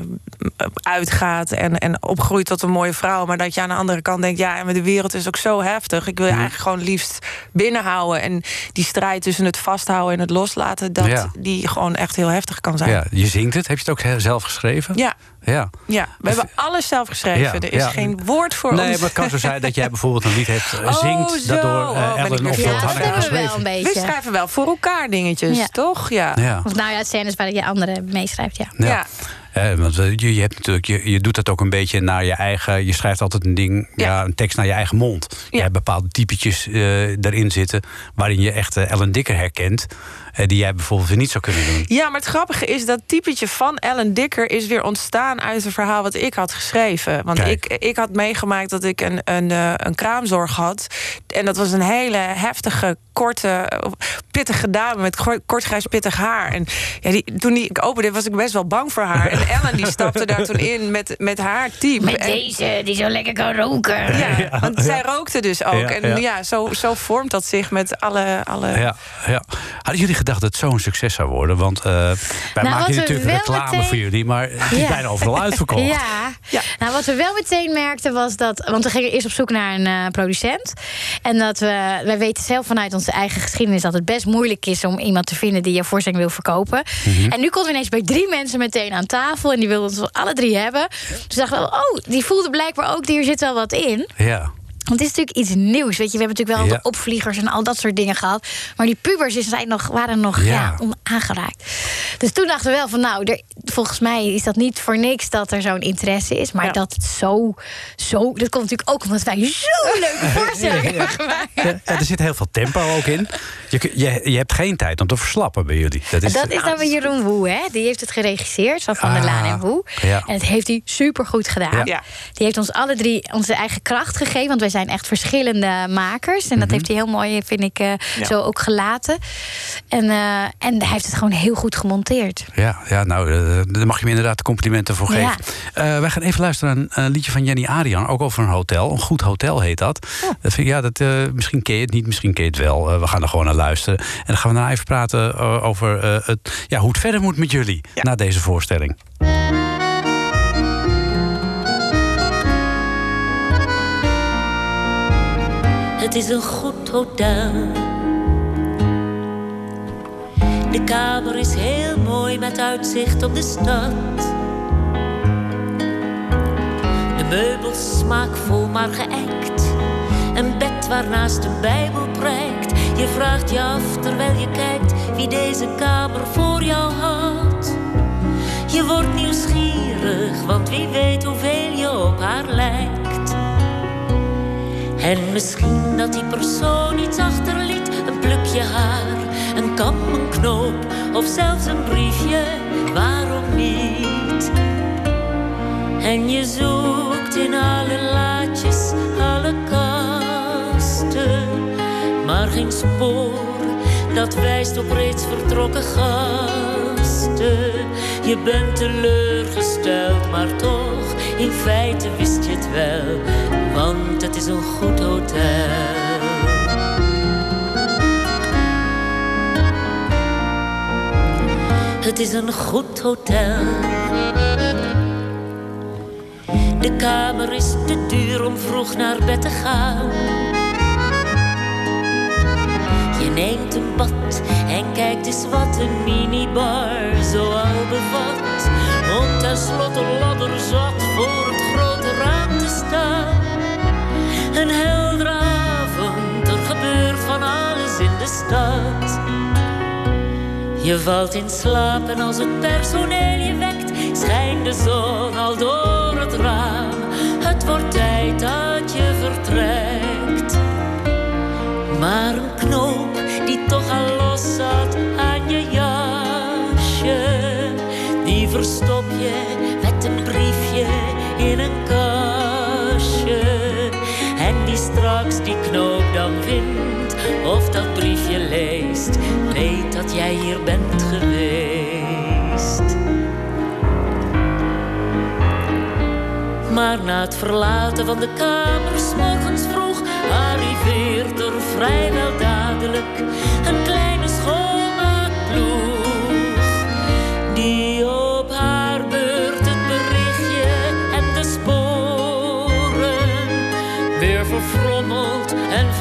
uitgaat en, en opgroeit tot een mooie vrouw. Maar dat je aan de andere kant denkt, ja, maar de wereld is ook zo heftig. Ik wil je Mhm. eigenlijk gewoon liefst binnenhouden. En die strijd tussen het vasthouden en het loslaten, dat Ja. die gewoon echt heel heftig kan zijn. Ja, je zingt het. Heb je het ook zelf geschreven? Ja. Ja. Ja, we hebben alles zelf geschreven. Ja, er is ja. geen woord voor nee, ons. maar het kan zo zijn dat jij bijvoorbeeld een lied hebt eh, Oh, zingt... dat door eh, Oh, ik Ellen of door we wel geschreven. een We schrijven wel voor elkaar dingetjes, Ja. toch? Ja. Ja. Of nou ja, scènes waar je anderen meeschrijft, ja. Ja. Eh, want eh, je, je, hebt natuurlijk, je, je doet dat ook een beetje naar je eigen. Je schrijft altijd een ding, ja. een tekst naar je eigen mond. Je hebt bepaalde typetjes eh erin zitten. waarin je echt eh, Ellen Dikker herkent. Eh, die jij bijvoorbeeld weer niet zou kunnen doen. Ja, maar het grappige is dat typetje van Ellen Dicker is weer ontstaan uit een verhaal wat ik had geschreven. Want ik, ik had meegemaakt dat ik een, een, eh, een kraamzorg had. En dat was een hele heftige, korte, pittige dame met kort grijs pittig haar. En ja, die, toen die ik opende, was ik best wel bang voor haar. En Ellen die stapte daar toen in met, met haar team. Met En- deze, die zo lekker kan roken. Ja, want zij rookte dus ook. Ja, en ja. ja, zo, zo vormt dat zich met alle... alle Ja, ja. Hadden jullie gedacht dat het zo'n succes zou worden? Want eh, wij wat maken natuurlijk reclame meteen- voor jullie, maar het is Ja. bijna overal uitverkocht. Ja. nou wat we wel meteen merkten was dat... Want we gingen eerst op zoek naar een eh, producent. En dat we... Wij weten zelf vanuit onze eigen geschiedenis... dat het best moeilijk is om iemand te vinden... die je voorstelling wil verkopen. Mhm. En nu konden we ineens bij drie mensen meteen aan tafel... en die wilden ons alle drie hebben. Dus dachten we, oh, die voelde blijkbaar ook... hier zit wel wat in. Ja. Want het is natuurlijk iets nieuws. Weet je, we hebben natuurlijk wel Ja. de opvliegers en al dat soort dingen gehad. Maar die pubers zijn nog, waren nog Ja. ja. onaangeraakt. Dus toen dachten we wel van nou, er, volgens mij is dat niet voor niks dat er zo'n interesse is. Maar dat het zo, zo. Dat komt natuurlijk ook omdat wij zo'n leuke voorstelling hebben gemaakt. Er zit heel veel tempo ook in. Je, je, je hebt geen tijd om te verslappen bij jullie. Dat is, dat is dan weer Jeroen Woe, hè? Die heeft het geregisseerd, zo van der Ah, Laan en Woe. ja. En dat heeft hij super goed gedaan. Ja. Die heeft ons alle drie onze eigen kracht gegeven, want wij zijn echt verschillende makers. En dat Mhm. heeft hij heel mooi, vind ik, eh, zo ook gelaten. En, eh, en hij heeft het gewoon heel goed gemonteerd. Ja, ja nou, eh, daar mag je me inderdaad de complimenten voor geven. Ja. Wij gaan even luisteren naar een, liedje van Jenny Arian, ook over een hotel. Een goed hotel heet dat. dat vind ik, ja, dat, misschien ken je het niet, misschien ken je het wel. We gaan er gewoon naar luisteren. En dan gaan we daarna even praten over het, ja, hoe het verder moet met jullie na deze voorstelling. Het is een goed hotel. De kamer is heel mooi met uitzicht op de stad. De meubels smaakvol maar geëkt. Een bed waarnaast een bijbel prijkt. Je vraagt je af terwijl je kijkt wie deze kamer voor jou had. En misschien dat die persoon iets achterliet. Een plukje haar, een kam, een knoop of zelfs een briefje. Waarom niet? En je zoekt in alle laadjes, alle kasten. Maar geen spoor, dat wijst op reeds vertrokken gasten. Je bent teleurgesteld, maar toch, in feite wist je het wel. Want het is een goed hotel. Het is een goed hotel. De kamer is te duur om vroeg naar bed te gaan. Je neemt een bad en kijkt eens wat een minibar zo al bevat. Om tenslotte ladder zat voor het grote raam te staan. Van alles in de stad. Je valt in slaap en als het personeel je wekt, schijnt de zon al door het raam. Het wordt tijd dat je vertrekt. Maar of dat briefje leest, weet dat jij hier bent geweest. Maar na het verlaten van de kamer, 's morgens vroeg, arriveert er vrijwel dadelijk een kleine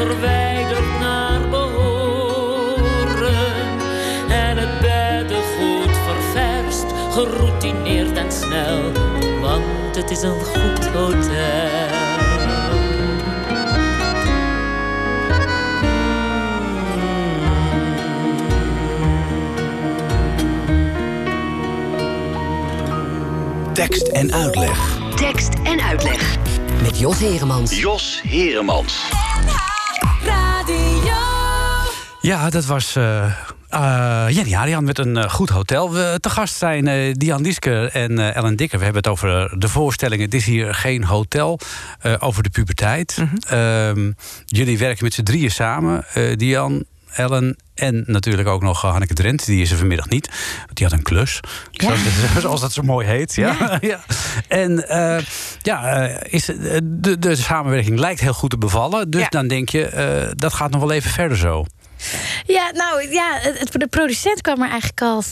verwijdert naar behoren. En het beddengoed ververst, geroutineerd en snel, want het is een goed hotel. Tekst en uitleg. Tekst en uitleg. Met Jos Heremans. Jos Heremans. Ja, dat was eh eh, Jenny Arian met een eh, goed hotel. We, te gast zijn Dian Lieske en Ellen Dikker. We hebben het over de voorstellingen. Het is hier geen hotel. over de puberteit. Ehm, jullie werken met z'n drieën samen. Dian, Ellen en natuurlijk ook nog Hanneke Drent. Die is er vanmiddag niet. want Die had een klus. Zoals, zoals dat zo mooi heet. Ja. Ja. En ja, is, de, de samenwerking lijkt heel goed te bevallen. Dus dan denk je, dat gaat nog wel even verder zo. Ja, nou ja, het, de producent kwam er eigenlijk al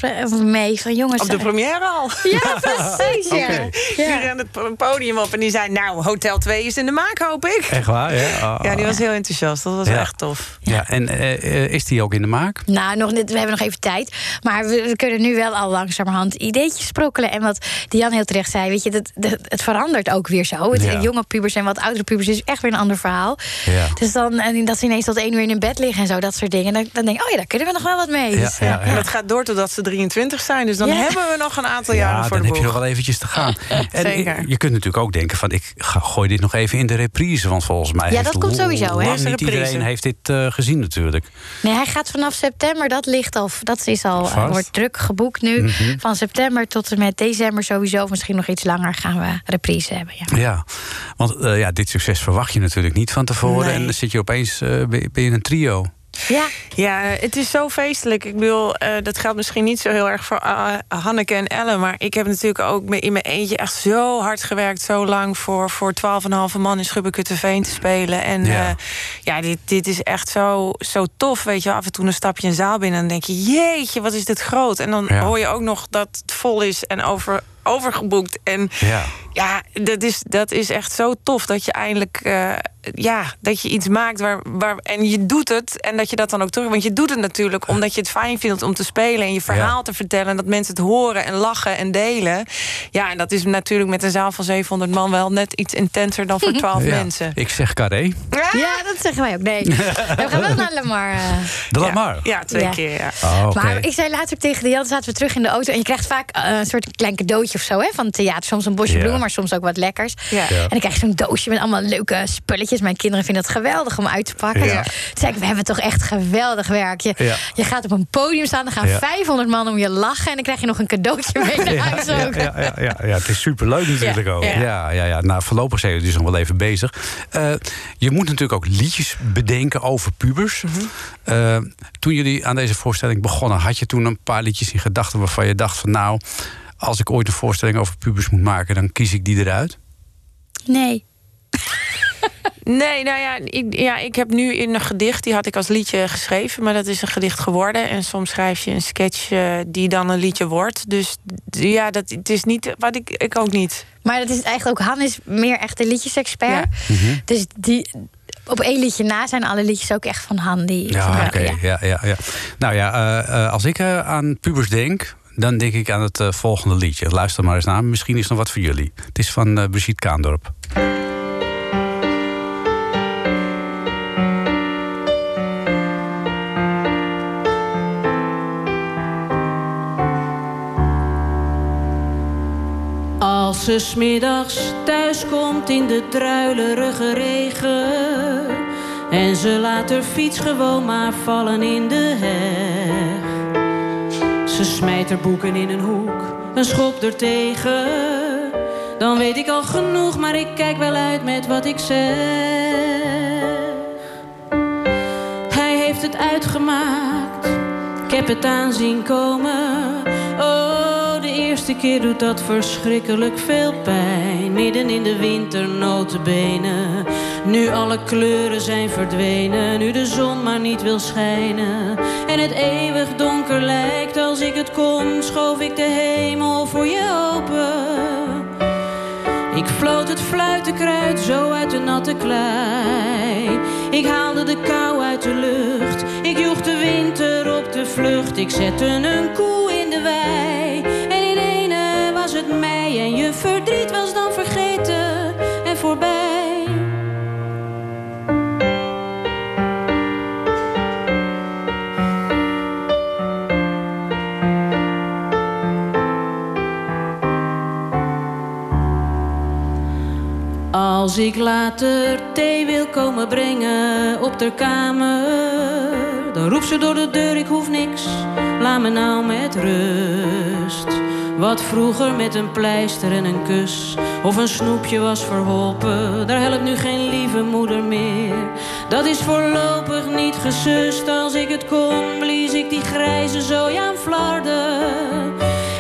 mee van jongens. Op de eh, première al. Ja, precies. Ja. Oké. Die rende het podium op en die zei... nou, Hotel 2 is in de maak, hoop ik. Echt waar, ja? Ah. Ja, die was heel enthousiast. Dat was Ja. echt tof. Ja, en eh, is die ook in de maak? Nou, nog niet, we hebben nog even tijd. Maar we, we kunnen nu wel al langzamerhand ideetjes sprokkelen. En wat Dian heel terecht zei, weet je, dat, dat- het verandert ook weer zo. Het, Ja. Jonge pubers en wat oudere pubers is echt weer een ander verhaal. Ja. Dus dan, en dat ze ineens tot één uur in bed liggen en zo, dat soort dingen. Dan, dan denk ik, oh ja, daar kunnen we nog wel wat mee. Dus, eh, En dat gaat door totdat ze 23 zijn. Dus dan Ja. hebben we nog een aantal jaren Ja, voor dan de heb je nog wel eventjes te gaan. En Zeker. je kunt natuurlijk ook denken van... ik ga, gooi dit nog even in de reprise. Want volgens mij Ja, heeft dat komt sowieso, hè? niet reprise. iedereen heeft dit eh, gezien natuurlijk. Nee, hij gaat vanaf september, dat ligt al, dat is al, eh, Vast. wordt druk geboekt nu. Mhm. Van september tot en met december sowieso, of misschien nog iets langer gaan we reprise hebben. Ja. Ja, want eh, ja, dit succes verwacht je natuurlijk niet van tevoren. Nee. En dan zit je opeens eh, ben je een trio. Ja. Ja, het is zo feestelijk. Ik bedoel, eh, dat geldt misschien niet zo heel erg voor eh, Hanneke en Ellen. Maar ik heb natuurlijk ook in mijn eentje echt zo hard gewerkt. Zo lang voor, voor 12,5 man in Schubbekutteveen te spelen. En Ja. ja, ja dit, dit is echt zo, zo tof. Weet je, af en toe een stapje een zaal binnen. En dan denk je, jeetje, wat is dit groot. En dan Ja. hoor je ook nog dat het vol is en over, overgeboekt. En Ja. Ja, dat is, dat is echt zo tof dat je eindelijk eh, ja, dat je iets maakt waar, waar, en je doet het en dat je dat dan ook terug. Want je doet het natuurlijk omdat je het fijn vindt om te spelen en je verhaal te vertellen. En dat mensen het horen en lachen en delen. Ja, en dat is natuurlijk met een zaal van 700 man wel net iets intenser dan voor 12 Ja. mensen. Ik zeg carré. Ja, dat zeggen wij ook. Nee, we gaan wel naar Lamar. eh. De Lamar? Ja, twee Ja. keer, ja. Oh, oké. Maar ik zei later tegen de Jan, zaten we terug in de auto... en je krijgt vaak eh, een soort klein cadeautje of zo hè, van het theater. Soms een bosje Ja. bloemen, maar soms ook wat lekkers. Ja. En dan krijg je zo'n doosje met allemaal leuke spulletjes. Mijn kinderen vinden het geweldig om uit te pakken. Ja. Toen zei ik, we hebben toch echt geweldig werk. Je, Ja. je gaat op een podium staan, er gaan Ja. 500 man om je lachen... en dan krijg je nog een cadeautje mee naar huis ja, ook. ja, ja, ja, ja, het is superleuk natuurlijk Ja. ook. Ja. Ja. Ja, ja, Nou, voorlopig zijn jullie dus nog wel even bezig. Eh, je moet natuurlijk ook liedjes bedenken over pubers. Mhm. Eh, toen jullie aan deze voorstelling begonnen... had je toen een paar liedjes in gedachten waarvan je dacht van... nou, als ik ooit een voorstelling over pubers moet maken... dan kies ik die eruit? Nee. Nee, nou ja ik, ja, ik heb nu in een gedicht, die had ik als liedje geschreven, maar dat is een gedicht geworden. En soms schrijf je een sketch eh, die dan een liedje wordt. Dus ja, dat, het is niet wat ik, ik ook niet. Maar dat is eigenlijk ook, Han is meer echt een liedjesexpert. Dus die, op één liedje na zijn alle liedjes ook echt van Han. Die, Ja, oké. Ja. Ja, ja, Nou ja, eh, eh, als ik eh, aan pubers denk... dan denk ik aan het eh, volgende liedje. Luister maar eens naar. Misschien is nog wat voor jullie. Het is van eh Brigitte Kaandorp. Als ze smiddags thuis komt in de druilerige regen En ze laat haar fiets gewoon maar vallen in de heg Ze smijt haar boeken in een hoek, een schop er tegen Dan weet ik al genoeg, maar ik kijk wel uit met wat ik zeg. Hij heeft het uitgemaakt, ik heb het aanzien komen eerste keer doet dat verschrikkelijk veel pijn. Midden in de winter notenbenen. Nu alle kleuren zijn verdwenen. Nu de zon maar niet wil schijnen. En het eeuwig donker lijkt. Als ik het kon, schoof ik de hemel voor je open. Ik floot het fluitenkruid zo uit de natte klei. Ik haalde de kou uit de lucht. Ik joeg de winter op de vlucht. Ik zette een koe in de wei. En je verdriet was dan vergeten en voorbij. Als ik later thee wil komen brengen op de kamer, dan roept ze door de deur: ik hoef niks, laat me nou met rust. Wat vroeger met een pleister en een kus of een snoepje was verholpen, daar helpt nu geen lieve moeder meer. Dat is voorlopig niet gesust. Als ik het kon, blies ik die grijze zooi aan.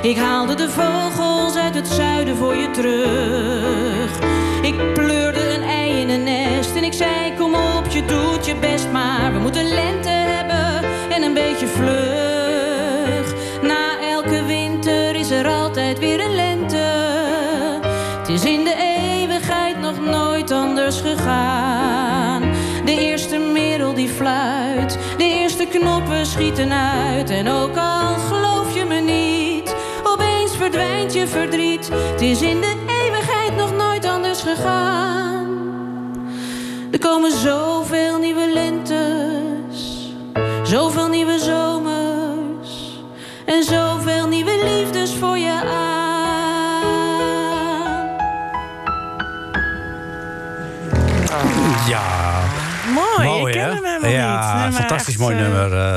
Ik haalde de vogels uit het zuiden voor je terug. Ik pleurde een ei in een nest en ik zei: Kom op, je doet je best, maar we moeten lente hebben en een beetje vlug. Gegaan. De eerste merel die fluit, de eerste knoppen schieten uit. En ook al geloof je me niet, opeens verdwijnt je verdriet. Het is in de eeuwigheid nog nooit anders gegaan. Er komen zoveel nieuwe lentes, zoveel nieuwe zomers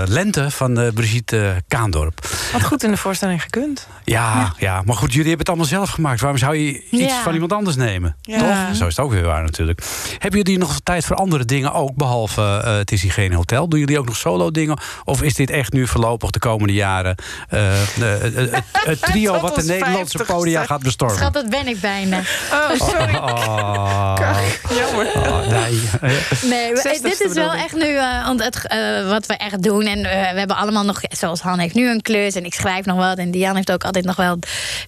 Lente van eh, Brigitte Kaandorp. Wat goed in de voorstelling gekund. Ja, ja. maar goed, jullie hebben het allemaal zelf gemaakt. Waarom zou je iets Ja. van iemand anders nemen? Ja. Toch? Zo is het ook weer waar natuurlijk. Hebben jullie nog tijd voor andere dingen ook, behalve eh, het is hier geen hotel? Doen jullie ook nog solo dingen? Of is dit echt nu voorlopig de komende jaren eh, het, het trio wat de Nederlandse 50ste. podia gaat bestormen? Schat, dat ben ik bijna. Oh, sorry. Oh, Jammer. oh, nee. Nee, we- 60ste dit is wel echt nu eh, want het, eh, wat we echt doen. En eh, we hebben allemaal nog, zoals Han heeft nu een klus en ik schrijf nog wat. En Diane heeft ook altijd nog wel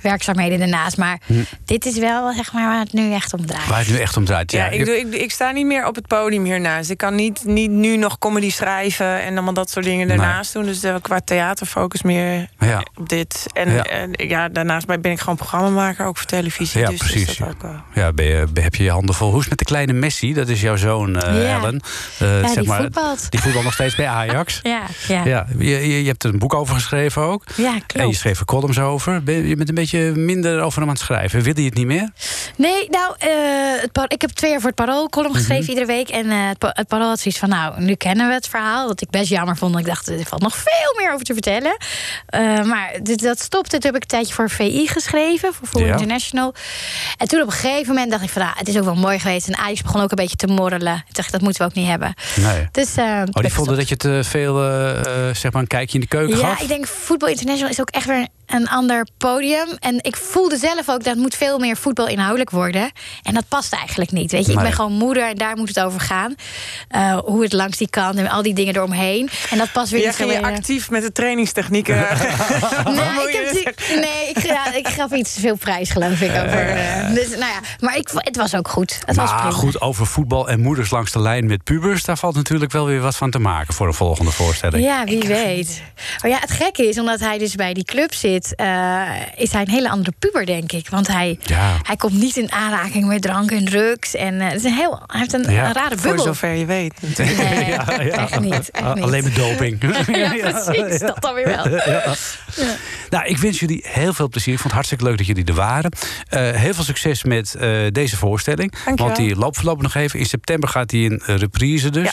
werkzaamheden ernaast. Maar Hm. dit is wel zeg maar waar het nu echt om draait. Waar het nu echt om draait. Ja, Ja, ik, doe, ik, ik sta niet meer op het podium hiernaast. Ik kan niet, niet nu nog comedy schrijven en allemaal dat soort dingen Nee. daarnaast doen. Dus eh, qua theaterfocus meer Ja. op dit. En Ja. daarnaast ben ik gewoon programmamaker, ook voor televisie. Ja, dus is precies. dat ook wel. Ja, ben je, heb je je handen vol. Hoe is het met de kleine Messi? Dat is jouw zoon, eh, Ja. Ellen. Ja, die voetbalt. Die voetbalt nog steeds bij Ajax. Ja, ja. Ja, je, je, hebt er een boek over geschreven ook. Ja, En je klopt. schreef er columns over. Ben, je bent een beetje minder over hem aan het schrijven. Wil je het niet meer? Nee, nou, eh, het ik heb twee jaar voor het Parool column Mhm. geschreven iedere week. En eh, het, Pa- het Parool had zoiets van, nou, nu kennen we het verhaal. Wat ik best jammer vond. Ik dacht, er valt nog veel meer over te vertellen. Eh, maar dit, dat stopte. Toen heb ik een tijdje voor VI geschreven, voor Ja. International. En toen op een gegeven moment dacht ik van, nou, het is ook wel mooi geweest. En Ajax begon ook een beetje te morrelen. Toen dacht ik, dat moeten we ook niet hebben. Nee. Dus, Oh, die vonden dat je te veel, zeg maar, een kijkje in de keuken ja, gaf? ik denk Voetbal International is ook echt weer een ander podium. En ik voelde zelf ook dat moet veel meer voetbal inhoudelijk worden. En dat past eigenlijk niet. Weet je, ik ben gewoon moeder en daar moet het over gaan. Eh, hoe het langs die kant en al die dingen eromheen. En dat past weer Jij niet ging je zo, eh, actief met de trainingstechnieken. Nee, ik, heb die- nee ik, ja, ik gaf iets te veel prijs, geloof ik. Over, eh, dus, nou ja, maar ik, het was ook goed. Het was maar prima. goed, over voetbal en moeders langs de lijn met pubers... daar valt natuurlijk wel weer wat van te maken voor een volgende voorstelling. Ja, wie weet. Maar ja, het gekke is, omdat hij dus bij die club zit... eh, is hij een hele andere puber, denk ik. Want hij, Ja. hij komt niet in aanraking met drank en drugs. En eh, het is een heel, hij heeft een, Ja. een rare Voor bubbel. zover je weet. Nee, echt niet. Echt niet. Alleen met doping. ja, precies. Dat dan weer wel. Ja. Nou, ik wens jullie heel veel plezier. Ik vond het hartstikke leuk dat jullie er waren. Eh, heel veel succes met eh, deze voorstelling. Dankjewel. Want die loopt voorlopig nog even. In september gaat die in eh, reprise dus.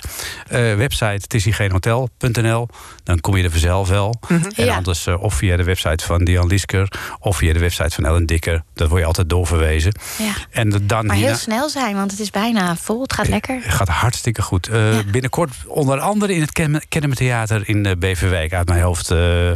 Eh, website het is hier geen hotel.nl. Dan kom je er vanzelf wel. En Mhm. Ja. anders of via de website van Dian Lisker... of via de website van Ellen Dikker. Dat word je altijd doorverwezen. Ja. En dan Maar heel hierna- snel zijn, want het is bijna vol. Het gaat lekker. het gaat hartstikke goed. Binnenkort onder andere in het Ken- Kennemer Theater in Beverwijk... uit mijn hoofd eh,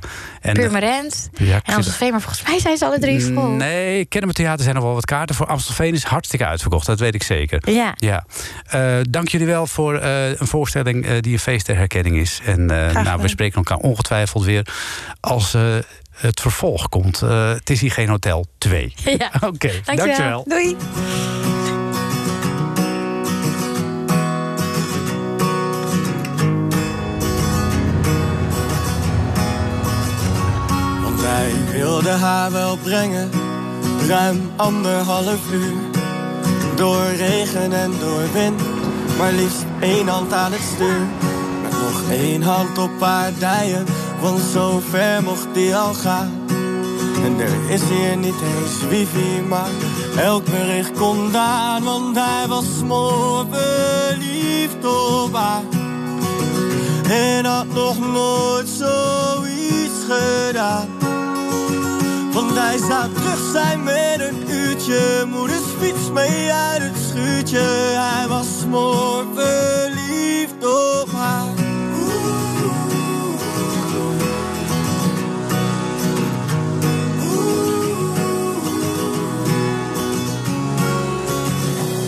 gezegd. En, Purmerend ja, en Amstelveen. Maar volgens mij zijn ze alle drie vol. Nee, Theater zijn nog wel wat kaarten voor. Amstelveen is hartstikke uitverkocht, dat weet ik zeker. Ja. ja. Eh, dank jullie wel voor eh, een voorstelling eh, die een feest der herkenning is. En nou, we spreken elkaar ongetwijfeld weer als het vervolg komt. Het is hier geen hotel 2. Ja. Oké, dankjewel. Doei. Hij wilde haar wel brengen, ruim anderhalf uur. Door regen en door wind, maar liefst één hand aan het stuur. Met nog één hand op haar dijen, want zo ver mocht hij al gaan. En er is hier niet eens wifi, maar elk bericht kon daar, want hij was smoor verliefd op haar. En had nog nooit zoiets gedaan. Want hij zou terug zijn met een uurtje. Moeders fiets mee uit het schuurtje. Hij was smoor verliefd op haar.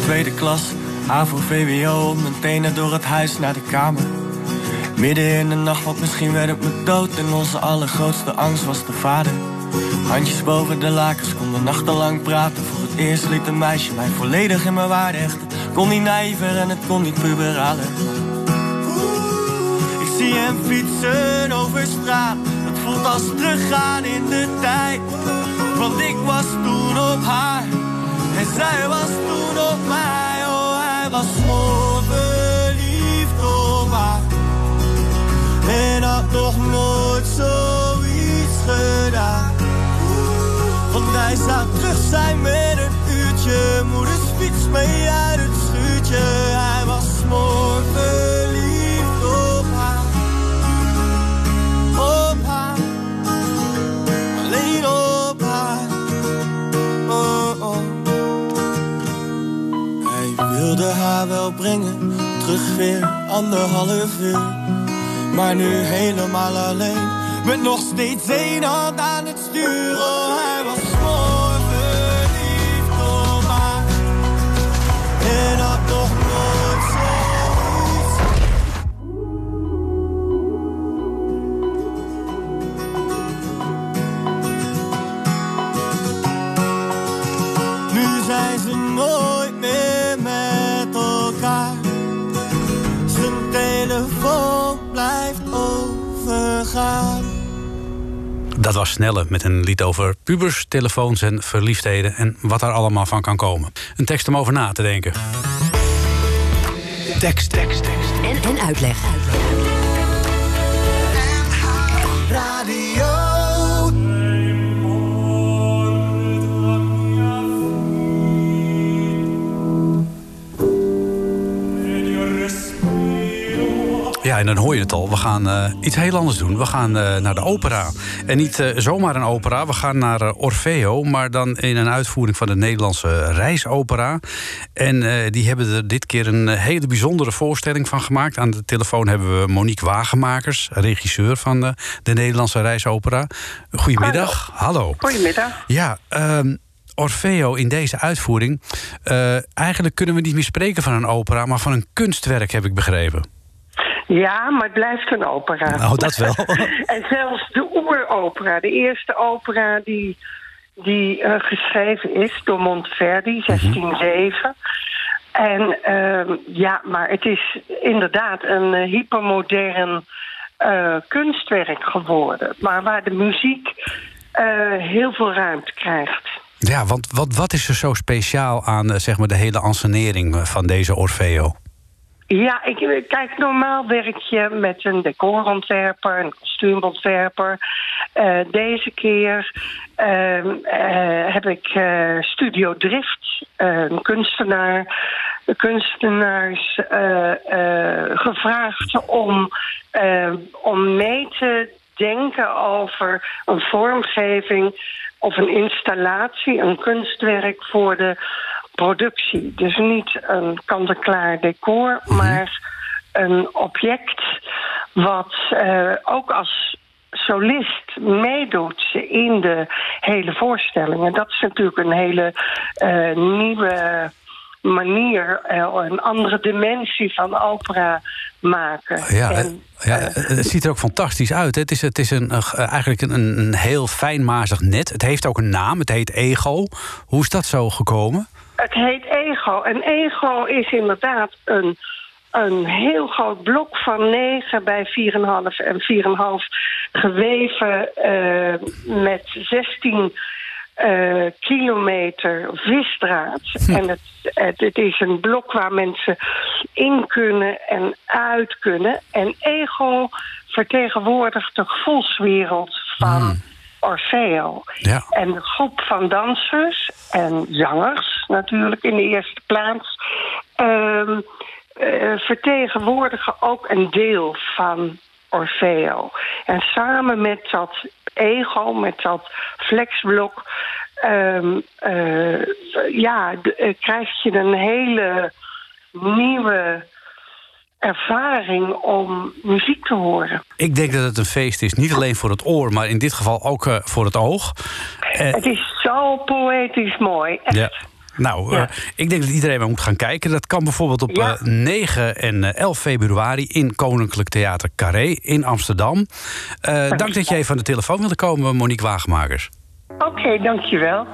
Tweede klas, AVO VWO, mijn tenen door het huis naar de kamer. Midden in de nacht, want misschien werd het me dood. En onze allergrootste angst was de vader. Handjes boven de lakens, konden nachtenlang praten. Voor het eerst liet een meisje mij volledig in mijn waarde hechten. Kon niet nijver en het kon niet puberalen. Ik zie hem fietsen over straat. Het voelt als teruggaan in de tijd. Want ik was toen op haar. En zij was toen op mij. Oh, hij was zo verliefd op haar. En had nog nooit zoiets gedaan. Want hij zou terug zijn met een uurtje. Moeders fiets mee uit het schuurtje. Hij was mooi verliefd op haar. Op haar. Alleen op haar. Oh, oh. Hij wilde haar wel brengen. Terug weer anderhalf uur. Maar nu helemaal alleen. Met nog steeds één hand aan het stuur. Dat was Snelle met een lied over pubers, telefoons en verliefdheden... en wat daar allemaal van kan komen. Een tekst om over na te denken. Tekst, tekst, tekst. En, en uitleg. En dan hoor je het al. We gaan eh, iets heel anders doen. We gaan eh, naar de opera. En niet eh, zomaar een opera. We gaan naar Orfeo. Maar dan in een uitvoering van de Nederlandse Reisopera. En die hebben er dit keer een hele bijzondere voorstelling van gemaakt. Aan de telefoon hebben we Monique Wagenmakers, regisseur van de, de Nederlandse Reisopera. Goedemiddag. Hallo. Goedemiddag. Ja, ehm, Orfeo in deze uitvoering. eigenlijk kunnen we niet meer spreken van een opera, maar van een kunstwerk, heb ik begrepen. Ja, maar het blijft een opera. Nou, dat wel. en zelfs de oeropera, de eerste opera die, die eh, geschreven is door Monteverdi, 1607. En ehm, ja, maar het is inderdaad een eh, hypermodern eh, kunstwerk geworden. Maar waar de muziek heel veel ruimte krijgt. Ja, want wat, wat is er zo speciaal aan zeg maar, de hele ansenering van deze Orfeo? Ja, ik, kijk, normaal werk je met een decorontwerper, een kostuumontwerper. Eh, deze keer ehm, eh, heb ik eh, Studio Drift, een kunstenaar, kunstenaars gevraagd om, eh, om mee te denken over een vormgeving of een installatie, een kunstwerk voor de productie. Dus niet een kant-en-klaar decor, maar een object wat eh, ook als solist meedoet in de hele voorstelling. En dat is natuurlijk een hele eh, nieuwe manier, eh, een andere dimensie van opera maken. Ja, En, ja, het ziet er ook fantastisch uit. hè. Het is, het is een, eigenlijk een, een heel fijnmazig net. Het heeft ook een naam, het heet Ego. Hoe is dat zo gekomen? Het heet ego. En ego is inderdaad een, een heel groot blok van 9 bij 4,5 en 4,5 geweven eh, met 16 eh, kilometer visdraad. En het, het, het is een blok waar mensen in kunnen en uit kunnen. En ego vertegenwoordigt de gevoelswereld van Orfeo. Ja. En de groep van dansers en zangers natuurlijk in de eerste plaats... ehm, eh, vertegenwoordigen ook een deel van Orfeo. En samen met dat ego, met dat flexblok. ehm, eh, ja, eh, krijg je een hele nieuwe ervaring om muziek te horen. Ik denk dat het een feest is, niet alleen voor het oor, maar in dit geval ook voor het oog. Het is zo poëtisch mooi. Echt. ja. Nou, Ja. eh, ik denk dat iedereen maar moet gaan kijken. Dat kan bijvoorbeeld op Ja. eh, 9 en eh, 11 februari in Koninklijk Theater Carré in Amsterdam. Eh, dank dat je even aan de telefoon wilde komen, Monique Wagemakers. Oké, dankjewel.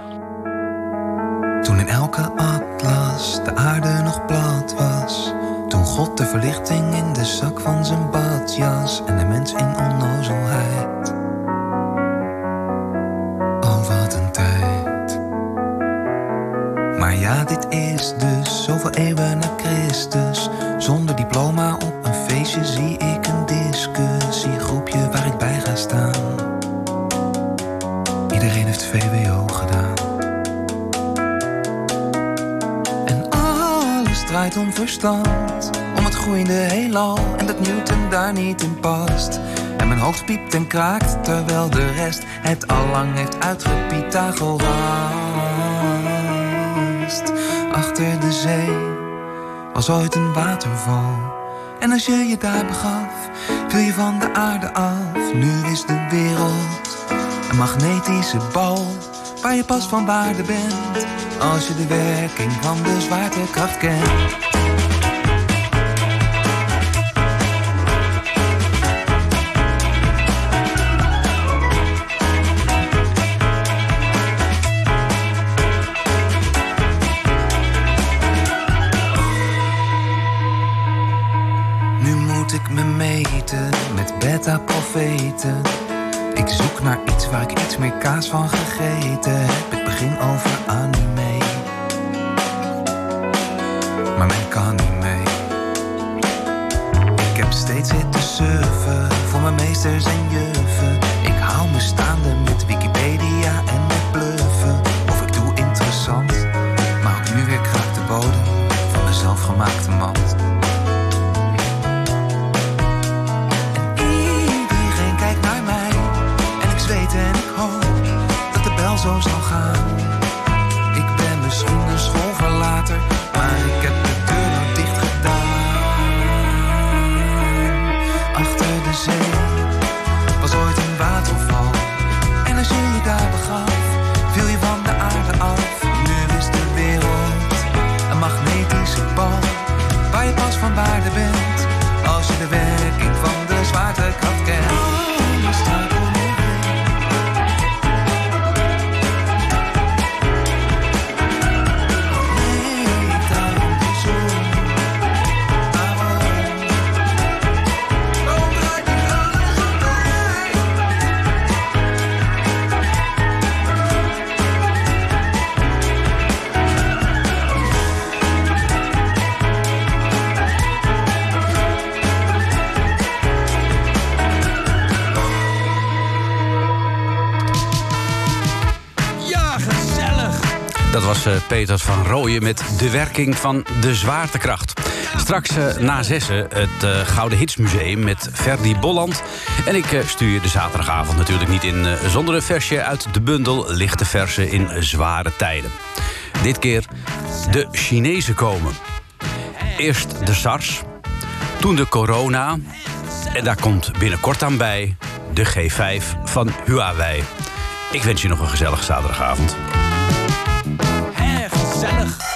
Toen in elke atlas de aarde nog plat was. Toen God de verlichting in de zak van zijn badjas en de mens in onnozelheid. Maar ja, dit is dus zoveel eeuwen na Christus. Zonder diploma op een feestje zie ik een discussiegroepje waar ik bij ga staan. Iedereen heeft VWO gedaan. En alles draait om verstand. Om het groeiende heelal en dat Newton daar niet in past. En mijn hoofd piept en kraakt terwijl de rest het allang heeft Achter de zee was ooit een waterval. En als je je daar begaf, viel je van de aarde af. Nu is de wereld een magnetische bal waar je pas van waarde bent als je de werking van de zwaartekracht kent. Ik zoek naar iets waar ik iets meer kaas van gegeten heb. Het begin over anime. Maar men kan niet mee. Ik heb steeds zitten surfen voor mijn meesters en juffen. Ik hou me staande eh, Peter van Rooyen met de werking van de zwaartekracht. Straks eh, na zessen het eh, Gouden Hitsmuseum met Ferdy Bolland. En ik stuur je de zaterdagavond natuurlijk niet in zonder een versje uit de bundel Lichte Versen in Zware Tijden. Dit keer de Chinezen komen. Eerst de SARS, toen de corona. En daar komt binnenkort aan bij de G5 van Huawei. Ik wens je nog een gezellige zaterdagavond. Hé, gezellig. Gezellig,